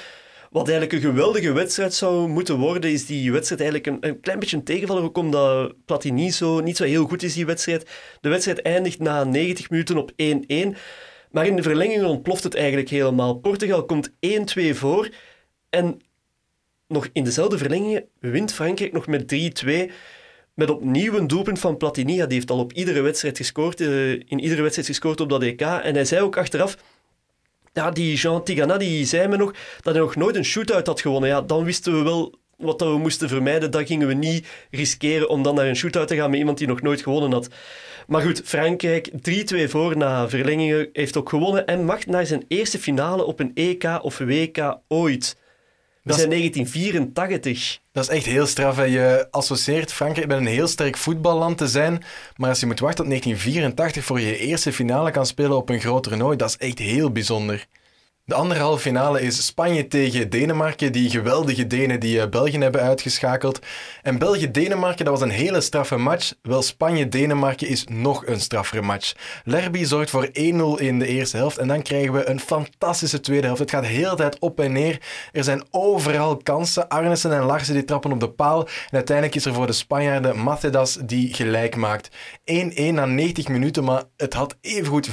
Wat eigenlijk een geweldige wedstrijd zou moeten worden, is die wedstrijd eigenlijk een, een klein beetje een tegenvaller, ook omdat Platini zo, niet zo heel goed is, die wedstrijd. De wedstrijd eindigt na 90 minuten op 1-1. Maar in de verlenging ontploft het eigenlijk helemaal. Portugal komt 1-2 voor. En nog in dezelfde verlenging wint Frankrijk nog met 3-2. Met opnieuw een doelpunt van Platini. die heeft al op iedere wedstrijd gescoord, uh, in iedere wedstrijd gescoord op dat EK. En hij zei ook achteraf, ja, die Jean Tigana die zei me nog dat hij nog nooit een shootout had gewonnen. Ja, dan wisten we wel wat we moesten vermijden. Dat gingen we niet riskeren om dan naar een shootout te gaan met iemand die nog nooit gewonnen had. Maar goed, Frankrijk 3-2 voor na verlengingen heeft ook gewonnen en mag naar zijn eerste finale op een EK of WK ooit. We Dat is- zijn 1984. Dat is echt heel straf. Hè. Je associeert Frankrijk met een heel sterk voetballand te zijn. Maar als je moet wachten tot 1984 voor je je eerste finale kan spelen op een groot toernooi, dat is echt heel bijzonder. De andere halve finale is Spanje tegen Denemarken. Die geweldige Denen die eh, België hebben uitgeschakeld. En België-Denemarken, dat was een hele straffe match. Wel, Spanje-Denemarken is nog een straffere match. Lerby zorgt voor 1-0 in de eerste helft. En dan krijgen we een fantastische tweede helft. Het gaat de hele tijd op en neer. Er zijn overal kansen. Arnesen en Larsen die trappen op de paal. En uiteindelijk is er voor de Spanjaarden Matedas die gelijk maakt. 1-1 na 90 minuten, maar het had evengoed 5-5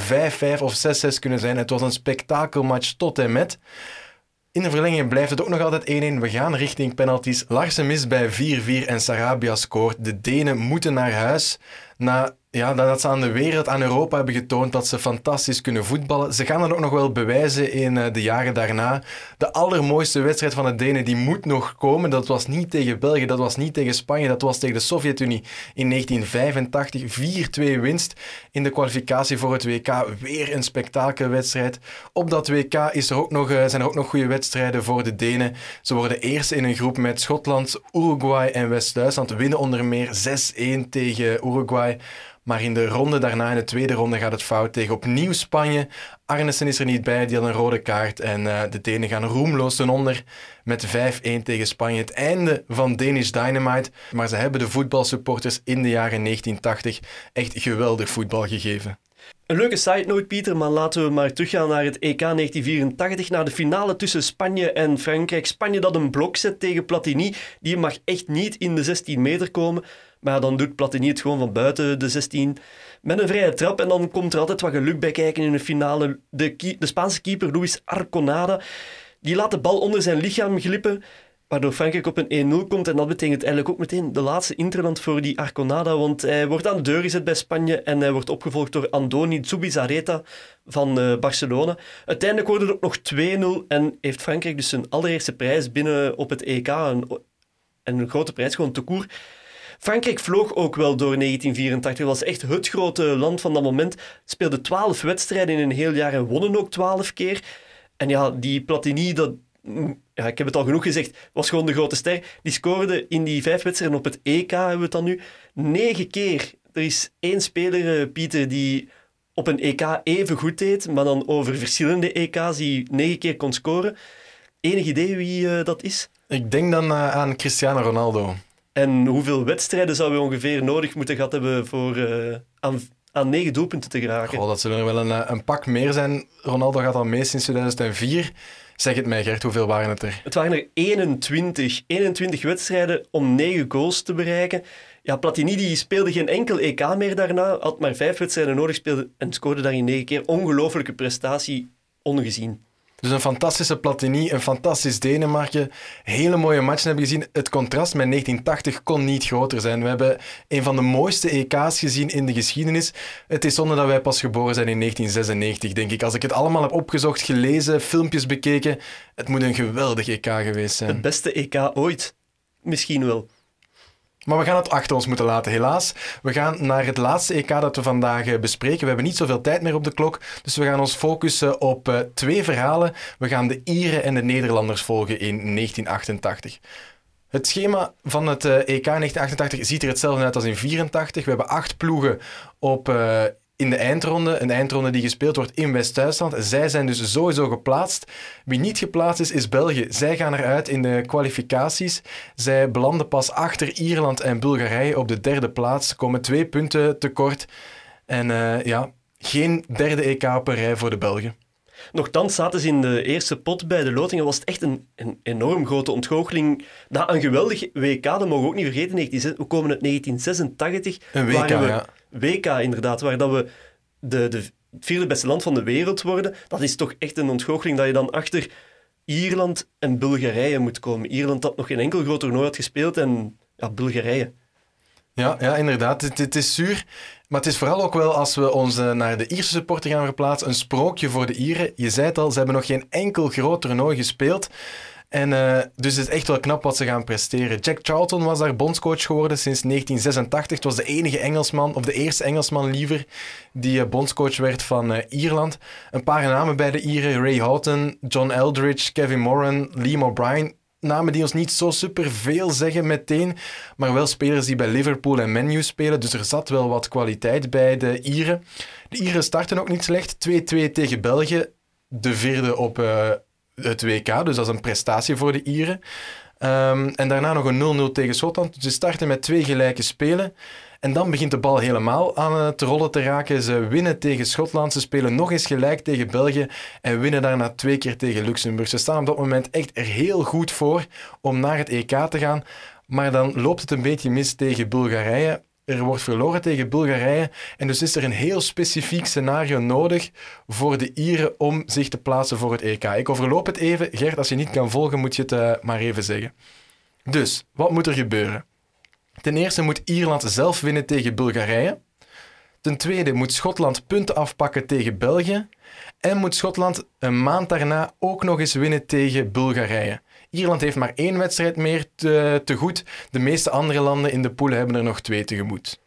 of 6-6 kunnen zijn. Het was een spektakelmatch tot en met. In de verlenging blijft het ook nog altijd 1-1. We gaan richting penalties. Larsen mist bij 4-4 en Sarabia scoort. De Denen moeten naar huis. Na, ja, nadat ze aan de wereld, aan Europa hebben getoond dat ze fantastisch kunnen voetballen. Ze gaan dat ook nog wel bewijzen in eh, de jaren daarna. De allermooiste wedstrijd van de Denen die moet nog komen. Dat was niet tegen België, dat was niet tegen Spanje, dat was tegen de Sovjet-Unie in 1985. 4-2 winst in de kwalificatie voor het WK. Weer een spektakelwedstrijd. Op dat WK is er ook nog, eh, zijn er ook nog goede wedstrijden voor de Denen. Ze worden eerst in een groep met Schotland, Uruguay en West-Duitsland. Winnen onder meer 6-1 tegen Uruguay. Maar in de ronde daarna, in de tweede ronde, gaat het fout tegen opnieuw Spanje. Arnesen is er niet bij, die had een rode kaart. En eh, de Denen gaan roemloos ten onder met 5-1 tegen Spanje. Het einde van Danish Dynamite. Maar ze hebben de voetbalsupporters in de jaren 1980 echt geweldig voetbal gegeven. Een leuke side note, Pieter, maar laten we maar teruggaan naar het EK 1984, naar de finale tussen Spanje en Frankrijk. Spanje dat een blok zet tegen Platini, die mag echt niet in de 16 meter komen. Maar dan doet Platini het gewoon van buiten de 16 met een vrije trap. En dan komt er altijd wat geluk bij kijken in de finale. De, de Spaanse keeper Luis Arconada, die laat de bal onder zijn lichaam glippen. Waardoor Frankrijk op een 1-0 komt. En dat betekent eigenlijk ook meteen de laatste interland voor die Arconada. Want hij wordt aan de deur gezet bij Spanje. En hij wordt opgevolgd door Andoni Zubizarreta van eh, Barcelona. Uiteindelijk wordt het ook nog 2-0. En heeft Frankrijk dus zijn allereerste prijs binnen op het EK. En, en een grote prijs, gewoon te. Frankrijk vloog ook wel door 1984. Het was echt het grote land van dat moment. Speelde 12 wedstrijden in een heel jaar en wonnen ook 12 keer. En ja, die Platini, dat, mm, ja, ik heb het al genoeg gezegd, was gewoon de grote ster. Die scoorde in die vijf wedstrijden op het EK, hebben we het dan nu, negen keer. Er is één speler, eh, Pieter, die op een EK even goed deed, maar dan over verschillende EK's die negen keer kon scoren. Enig idee wie eh, dat is? Ik denk dan eh, aan Cristiano Ronaldo. En hoeveel wedstrijden zouden we ongeveer nodig moeten gehad hebben voor eh, aan, aan negen doelpunten te geraken? Goh, dat zullen er wel een, eh, een pak meer zijn. Ronaldo gaat al mee sinds 2004. Zeg het mij, Gert, hoeveel waren het er? Het waren er 21. 21 wedstrijden om 9 goals te bereiken. Ja, Platini die speelde geen enkel EK meer daarna. Had maar vijf wedstrijden nodig speelde en scoorde daarin 9 keer. Ongelofelijke prestatie, ongezien. Dus een fantastische Platini, een fantastisch Denemarken. Hele mooie matchen hebben gezien. Het contrast met 1980 kon niet groter zijn. We hebben een van de mooiste EK's gezien in de geschiedenis. Het is zonde dat wij pas geboren zijn in 1996, denk ik. Als ik het allemaal heb opgezocht, gelezen, filmpjes bekeken, het moet een geweldig EK geweest zijn. Het beste EK ooit. Misschien wel. Maar we gaan het achter ons moeten laten, helaas. We gaan naar het laatste EK dat we vandaag eh, bespreken. We hebben niet zoveel tijd meer op de klok, dus we gaan ons focussen op eh, twee verhalen. We gaan de Ieren en de Nederlanders volgen in 1988. Het schema van het eh, EK 1988 ziet er hetzelfde uit als in 84. We hebben acht ploegen op, in de eindronde. Een eindronde die gespeeld wordt in West-Duitsland. Zij zijn dus sowieso geplaatst. Wie niet geplaatst is, is België. Zij gaan eruit in de kwalificaties. Zij belanden pas achter Ierland en Bulgarije op de derde plaats. Ze komen twee punten tekort. En eh, ja, geen derde EK een rij voor de Belgen. Nochtans zaten ze in de eerste pot bij de lotingen. Was het echt een, een enorm grote ontgoocheling. Na een geweldig WK, dat mogen we ook niet vergeten. 19, we komen uit 1986. Een WK, we, ja. WK inderdaad, waar dat we de, de, vierde beste land van de wereld worden. Dat is toch echt een ontgoocheling dat je dan achter Ierland en Bulgarije moet komen. Ierland dat nog geen enkel groot toernooi had gespeeld en ja, Bulgarije. Ja, ja inderdaad. Het, het is zuur. Maar het is vooral ook wel als we ons naar de Ierse supporter gaan verplaatsen, een sprookje voor de Ieren. Je zei het al, ze hebben nog geen enkel groot toernooi gespeeld. En eh, dus het is echt wel knap wat ze gaan presteren. Jack Charlton was daar bondscoach geworden sinds 1986. Het was de enige Engelsman, of de eerste Engelsman liever, die eh, bondscoach werd van eh, Ierland. Een paar namen bij de Ieren, Ray Houghton, John Eldridge, Kevin Moran, Liam O'Brien. namen die ons niet zo super veel zeggen meteen, maar wel spelers die bij Liverpool en Menu spelen. Dus er zat wel wat kwaliteit bij de Ieren. De Ieren starten ook niet slecht. 2-2 tegen België. De vierde op het WK, dus dat is een prestatie voor de Ieren. Um, en daarna nog een 0-0 tegen Schotland. Ze starten met twee gelijke spelen. En dan begint de bal helemaal aan het rollen te raken. Ze winnen tegen Schotland, ze spelen nog eens gelijk tegen België en winnen daarna twee keer tegen Luxemburg. Ze staan op dat moment echt er heel goed voor om naar het EK te gaan. Maar dan loopt het een beetje mis tegen Bulgarije. Er wordt verloren tegen Bulgarije en dus is er een heel specifiek scenario nodig voor de Ieren om zich te plaatsen voor het EK. Ik overloop het even. Gert, als je niet kan volgen, moet je het uh, maar even zeggen. Dus, wat moet er gebeuren? Ten eerste moet Ierland zelf winnen tegen Bulgarije. Ten tweede moet Schotland punten afpakken tegen België. En moet Schotland een maand daarna ook nog eens winnen tegen Bulgarije. Ierland heeft maar één wedstrijd meer te, te goed. De meeste andere landen in de poelen hebben er nog twee tegemoet.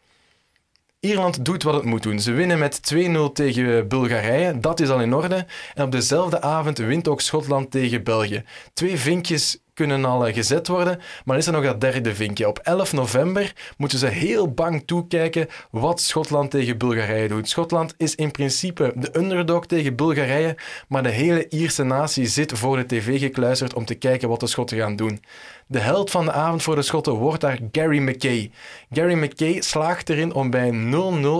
Ierland doet wat het moet doen. Ze winnen met 2-0 tegen Bulgarije. Dat is al in orde. En op dezelfde avond wint ook Schotland tegen België. Twee vinkjes kunnen al eh, gezet worden. Maar is er nog dat derde vinkje. Op 11 november moeten ze heel bang toekijken wat Schotland tegen Bulgarije doet. Schotland is in principe de underdog tegen Bulgarije, maar de hele Ierse natie zit voor de tv gekluisterd om te kijken wat de Schotten gaan doen. De held van de avond voor de Schotten wordt daar Gary McKay. Gary McKay slaagt erin om bij 0-0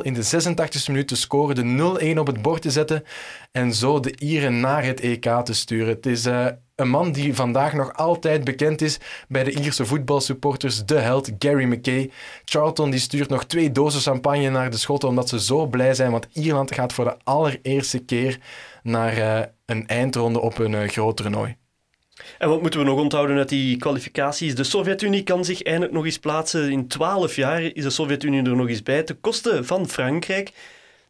in de 86e minuut te scoren, de 0-1 op het bord te zetten en zo de Ieren naar het EK te sturen. Het is uh, een man die vandaag nog altijd bekend is bij de Ierse voetbalsupporters, de held Gary McKay. Charlton die stuurt nog twee dozen champagne naar de Schotten omdat ze zo blij zijn, want Ierland gaat voor de allereerste keer naar uh, een eindronde op een uh, groot toernooi. En wat moeten we nog onthouden uit die kwalificaties? De Sovjet-Unie kan zich eindelijk nog eens plaatsen. In twaalf jaar is de Sovjet-Unie er nog eens bij, ten koste van Frankrijk.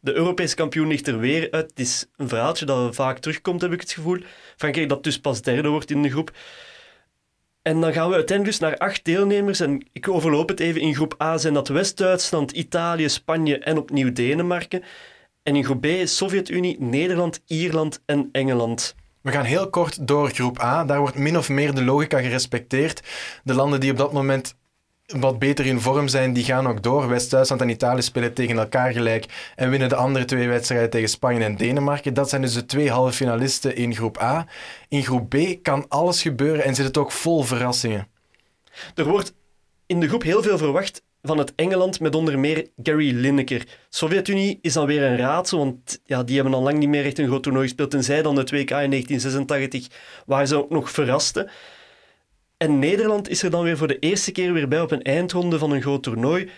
De Europese kampioen ligt er weer uit. Het is een verhaaltje dat vaak terugkomt, heb ik het gevoel. Frankrijk dat dus pas derde wordt in de groep. En dan gaan we uiteindelijk dus naar acht deelnemers. En ik overloop het even. In groep A zijn dat West-Duitsland, Italië, Spanje en opnieuw Denemarken. En in groep B Sovjet-Unie, Nederland, Ierland en Engeland. We gaan heel kort door groep A. Daar wordt min of meer de logica gerespecteerd. De landen die op dat moment wat beter in vorm zijn, die gaan ook door. West-Duitsland en Italië spelen tegen elkaar gelijk en winnen de andere twee wedstrijden tegen Spanje en Denemarken. Dat zijn dus de twee halve finalisten in groep A. In groep B kan alles gebeuren en zit het ook vol verrassingen. Er wordt in de groep heel veel verwacht van het Engeland met onder meer Gary Lineker. Sovjet-Unie is dan weer een raadsel, want ja, die hebben al lang niet meer echt een groot toernooi gespeeld, tenzij dan het WK in 1986, waar ze ook nog verrasten. En Nederland is er dan weer voor de eerste keer weer bij op een eindronde van een groot toernooi,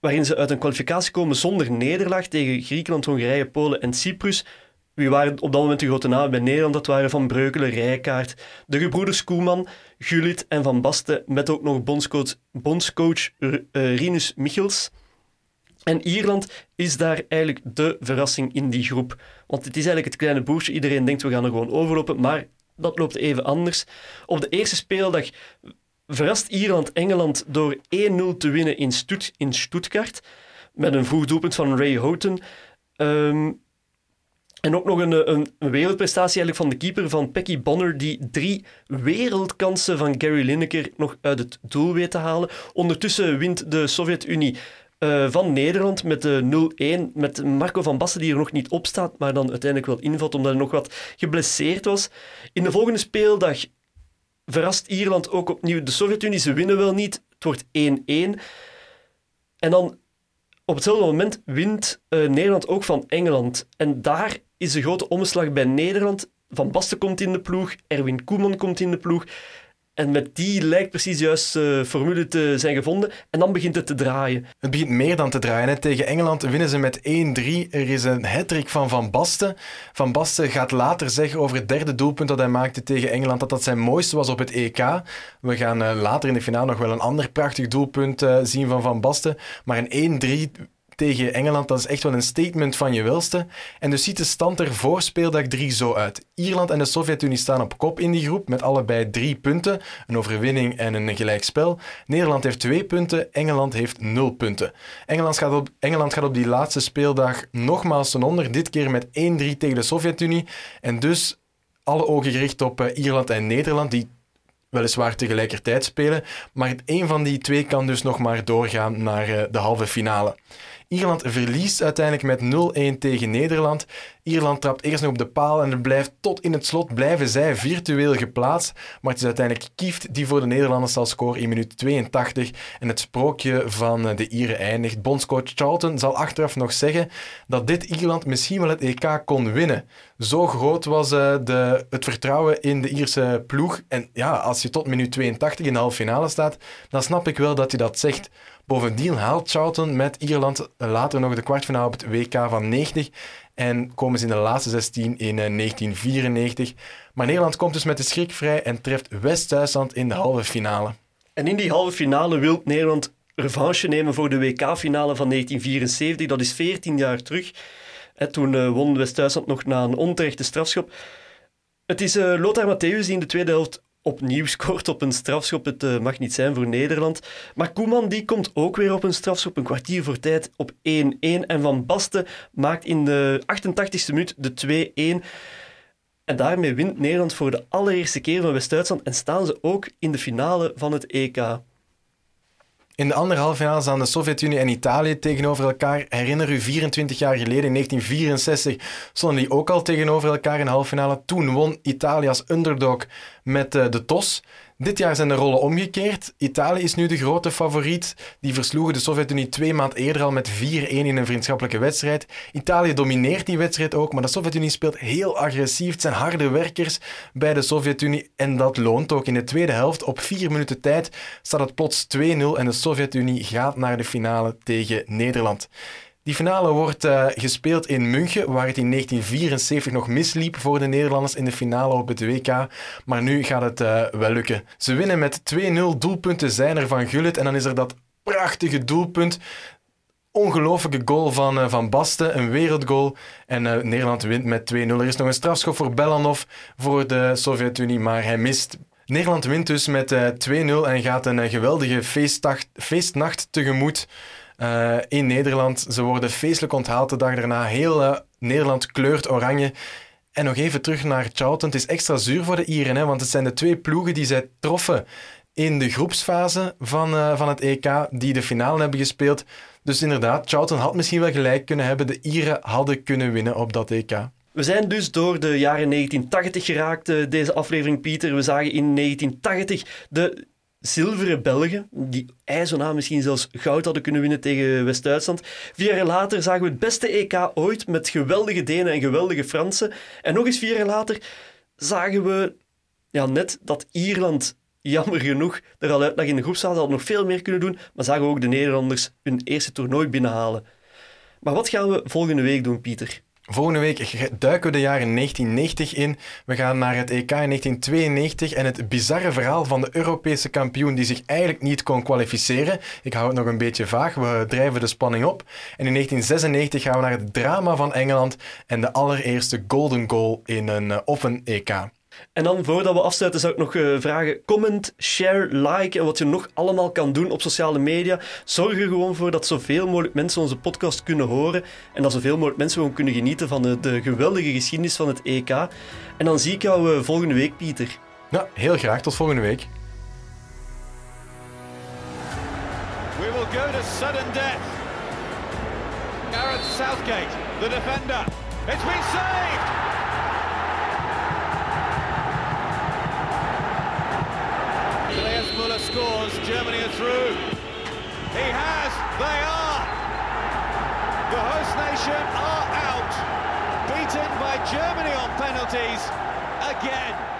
waarin ze uit een kwalificatie komen zonder nederlaag tegen Griekenland, Hongarije, Polen en Cyprus. Wie waren op dat moment de grote namen bij Nederland? Dat waren Van Breukelen, Rijkaard, de gebroeders Koeman, Gullit en Van Basten, met ook nog bondscoach, bondscoach uh, Rinus Michels. En Ierland is daar eigenlijk de verrassing in die groep. Want het is eigenlijk het kleine boertje. Iedereen denkt we gaan er gewoon overlopen, maar dat loopt even anders. Op de eerste speeldag verrast Ierland Engeland door 1-0 te winnen in, Stutt in Stuttgart. Met een vroeg doelpunt van Ray Houghton. Um, en ook nog een, een, wereldprestatie eigenlijk van de keeper van Pecky Bonner, die drie wereldkansen van Gary Lineker nog uit het doel weet te halen. Ondertussen wint de Sovjet-Unie uh, van Nederland met de 0-1. Met Marco van Basten die er nog niet op staat, maar dan uiteindelijk wel invalt omdat hij nog wat geblesseerd was. In de volgende speeldag verrast Ierland ook opnieuw de Sovjet-Unie. Ze winnen wel niet. Het wordt 1-1. En dan op hetzelfde moment wint uh, Nederland ook van Engeland. En daar is de grote omslag bij Nederland. Van Basten komt in de ploeg, Erwin Koeman komt in de ploeg. En met die lijkt precies juist uh, formule te zijn gevonden. En dan begint het te draaien. Het begint meer dan te draaien. Hè. Tegen Engeland winnen ze met 1-3. Er is een hattrick van Van Basten. Van Basten gaat later zeggen over het derde doelpunt dat hij maakte tegen Engeland, dat dat zijn mooiste was op het EK. We gaan uh, later in de finale nog wel een ander prachtig doelpunt uh, zien van Van Basten. Maar een 1-3 tegen Engeland, dat is echt wel een statement van je welste. En dus ziet de stand er voor speeldag 3 zo uit. Ierland en de Sovjet-Unie staan op kop in die groep met allebei drie punten, een overwinning en een gelijkspel. Nederland heeft twee punten, Engeland heeft nul punten. Engeland gaat op, Engeland gaat op die laatste speeldag nogmaals ten onder, dit keer met 1-3 tegen de Sovjet-Unie. En dus alle ogen gericht op uh, Ierland en Nederland, die weliswaar tegelijkertijd spelen, maar één van die twee kan dus nog maar doorgaan naar eh, de halve finale. Ierland verliest uiteindelijk met 0-1 tegen Nederland. Ierland trapt eerst nog op de paal en blijft tot in het slot blijven zij virtueel geplaatst. Maar het is uiteindelijk Kieft die voor de Nederlanders zal scoren in minuut 82. En het sprookje van eh, de Ieren eindigt. Bondscoach Charlton zal achteraf nog zeggen dat dit Ierland misschien wel het EK kon winnen. Zo groot was uh, de, het vertrouwen in de Ierse ploeg. En ja, als je tot minuut 82 in de halve finale staat, dan snap ik wel dat hij dat zegt. Bovendien haalt Charlton met Ierland later nog de kwartfinale op het WK van 90 en komen ze in de laatste 16 in 1994. Eh, maar Nederland komt dus met de schrik vrij en treft West-Duitsland in de halve finale. En in die halve finale wil Nederland revanche nemen voor de WK-finale van 1974. Dat is 14 jaar terug. En toen uh, won West-Duitsland nog na een onterechte strafschop. Het is uh, Lothar Matthäus die in de tweede helft opnieuw scoort op een strafschop. Het uh, mag niet zijn voor Nederland. Maar Koeman die komt ook weer op een strafschop, een kwartier voor tijd op 1-1. En Van Basten maakt in de 88ste minuut de 2-1. En daarmee wint Nederland voor de allereerste keer van West-Duitsland en staan ze ook in de finale van het EK. In de andere halve finale staan de Sovjet-Unie en Italië tegenover elkaar. Herinner u, 24 jaar geleden, in 1964, stonden die ook al tegenover elkaar in de halve finale. Toen won Italië als underdog met uh, de TOS. Dit jaar zijn de rollen omgekeerd. Italië is nu de grote favoriet. Die versloegen de Sovjet-Unie twee maanden eerder al met 4-1 in een vriendschappelijke wedstrijd. Italië domineert die wedstrijd ook, maar de Sovjet-Unie speelt heel agressief. Het zijn harde werkers bij de Sovjet-Unie en dat loont ook. In de tweede helft, op vier minuten tijd, staat het plots 2-0 en de Sovjet-Unie gaat naar de finale tegen Nederland. Die finale wordt uh, gespeeld in München, waar het in 1974 nog misliep voor de Nederlanders in de finale op het WK. Maar nu gaat het uh, wel lukken. Ze winnen met 2-0 doelpunten zijn er van Gullit. En dan is er dat prachtige doelpunt. Ongelofelijke goal van, uh, van Basten, een wereldgoal. En Nederland wint met 2-0. Er is nog een strafschop voor Belanov voor de Sovjet-Unie, maar hij mist Nederland wint dus met uh, 2-0 en gaat een geweldige feestnacht tegemoet uh, in Nederland. Ze worden feestelijk onthaald de dag daarna. Heel uh, Nederland kleurt oranje. En nog even terug naar Charlton. Het is extra zuur voor de Ieren, hè, want het zijn de twee ploegen die zij troffen in de groepsfase van, uh, van het EK, die de finale hebben gespeeld. Dus inderdaad, Charlton had misschien wel gelijk kunnen hebben. De Ieren hadden kunnen winnen op dat EK. We zijn dus door de jaren 1980 geraakt, deze aflevering, Pieter. We zagen in 1980 de zilveren Belgen, die ijzona misschien zelfs goud hadden kunnen winnen tegen West-Duitsland. Vier jaar later zagen we het beste EK ooit met geweldige Denen en geweldige Fransen. En nog eens vier jaar later zagen we ja, net dat Ierland, jammer genoeg, er al uit lag in de groepsfase, had nog veel meer kunnen doen, maar zagen we ook de Nederlanders hun eerste toernooi binnenhalen. Maar wat gaan we volgende week doen, Pieter? Volgende week duiken we de jaren 1990 in. We gaan naar het EK in 1992 en het bizarre verhaal van de Europese kampioen die zich eigenlijk niet kon kwalificeren. Ik hou het nog een beetje vaag, we drijven de spanning op. En in 1996 gaan we naar het drama van Engeland en de allereerste golden goal in een, uh, op een EK. En dan, voordat we afsluiten, zou ik nog uh, vragen: comment, share, like en wat je nog allemaal kan doen op sociale media. Zorg er gewoon voor dat zoveel mogelijk mensen onze podcast kunnen horen en dat zoveel mogelijk mensen gewoon kunnen genieten van de, de geweldige geschiedenis van het EK. En dan zie ik jou uh, volgende week, Pieter. Ja, heel graag. Tot volgende week. We will go to sudden death. Gareth Southgate, the defender. It's been saved! Scores. Germany are through. He has. They are. The host nation are out. Beaten by Germany on penalties again.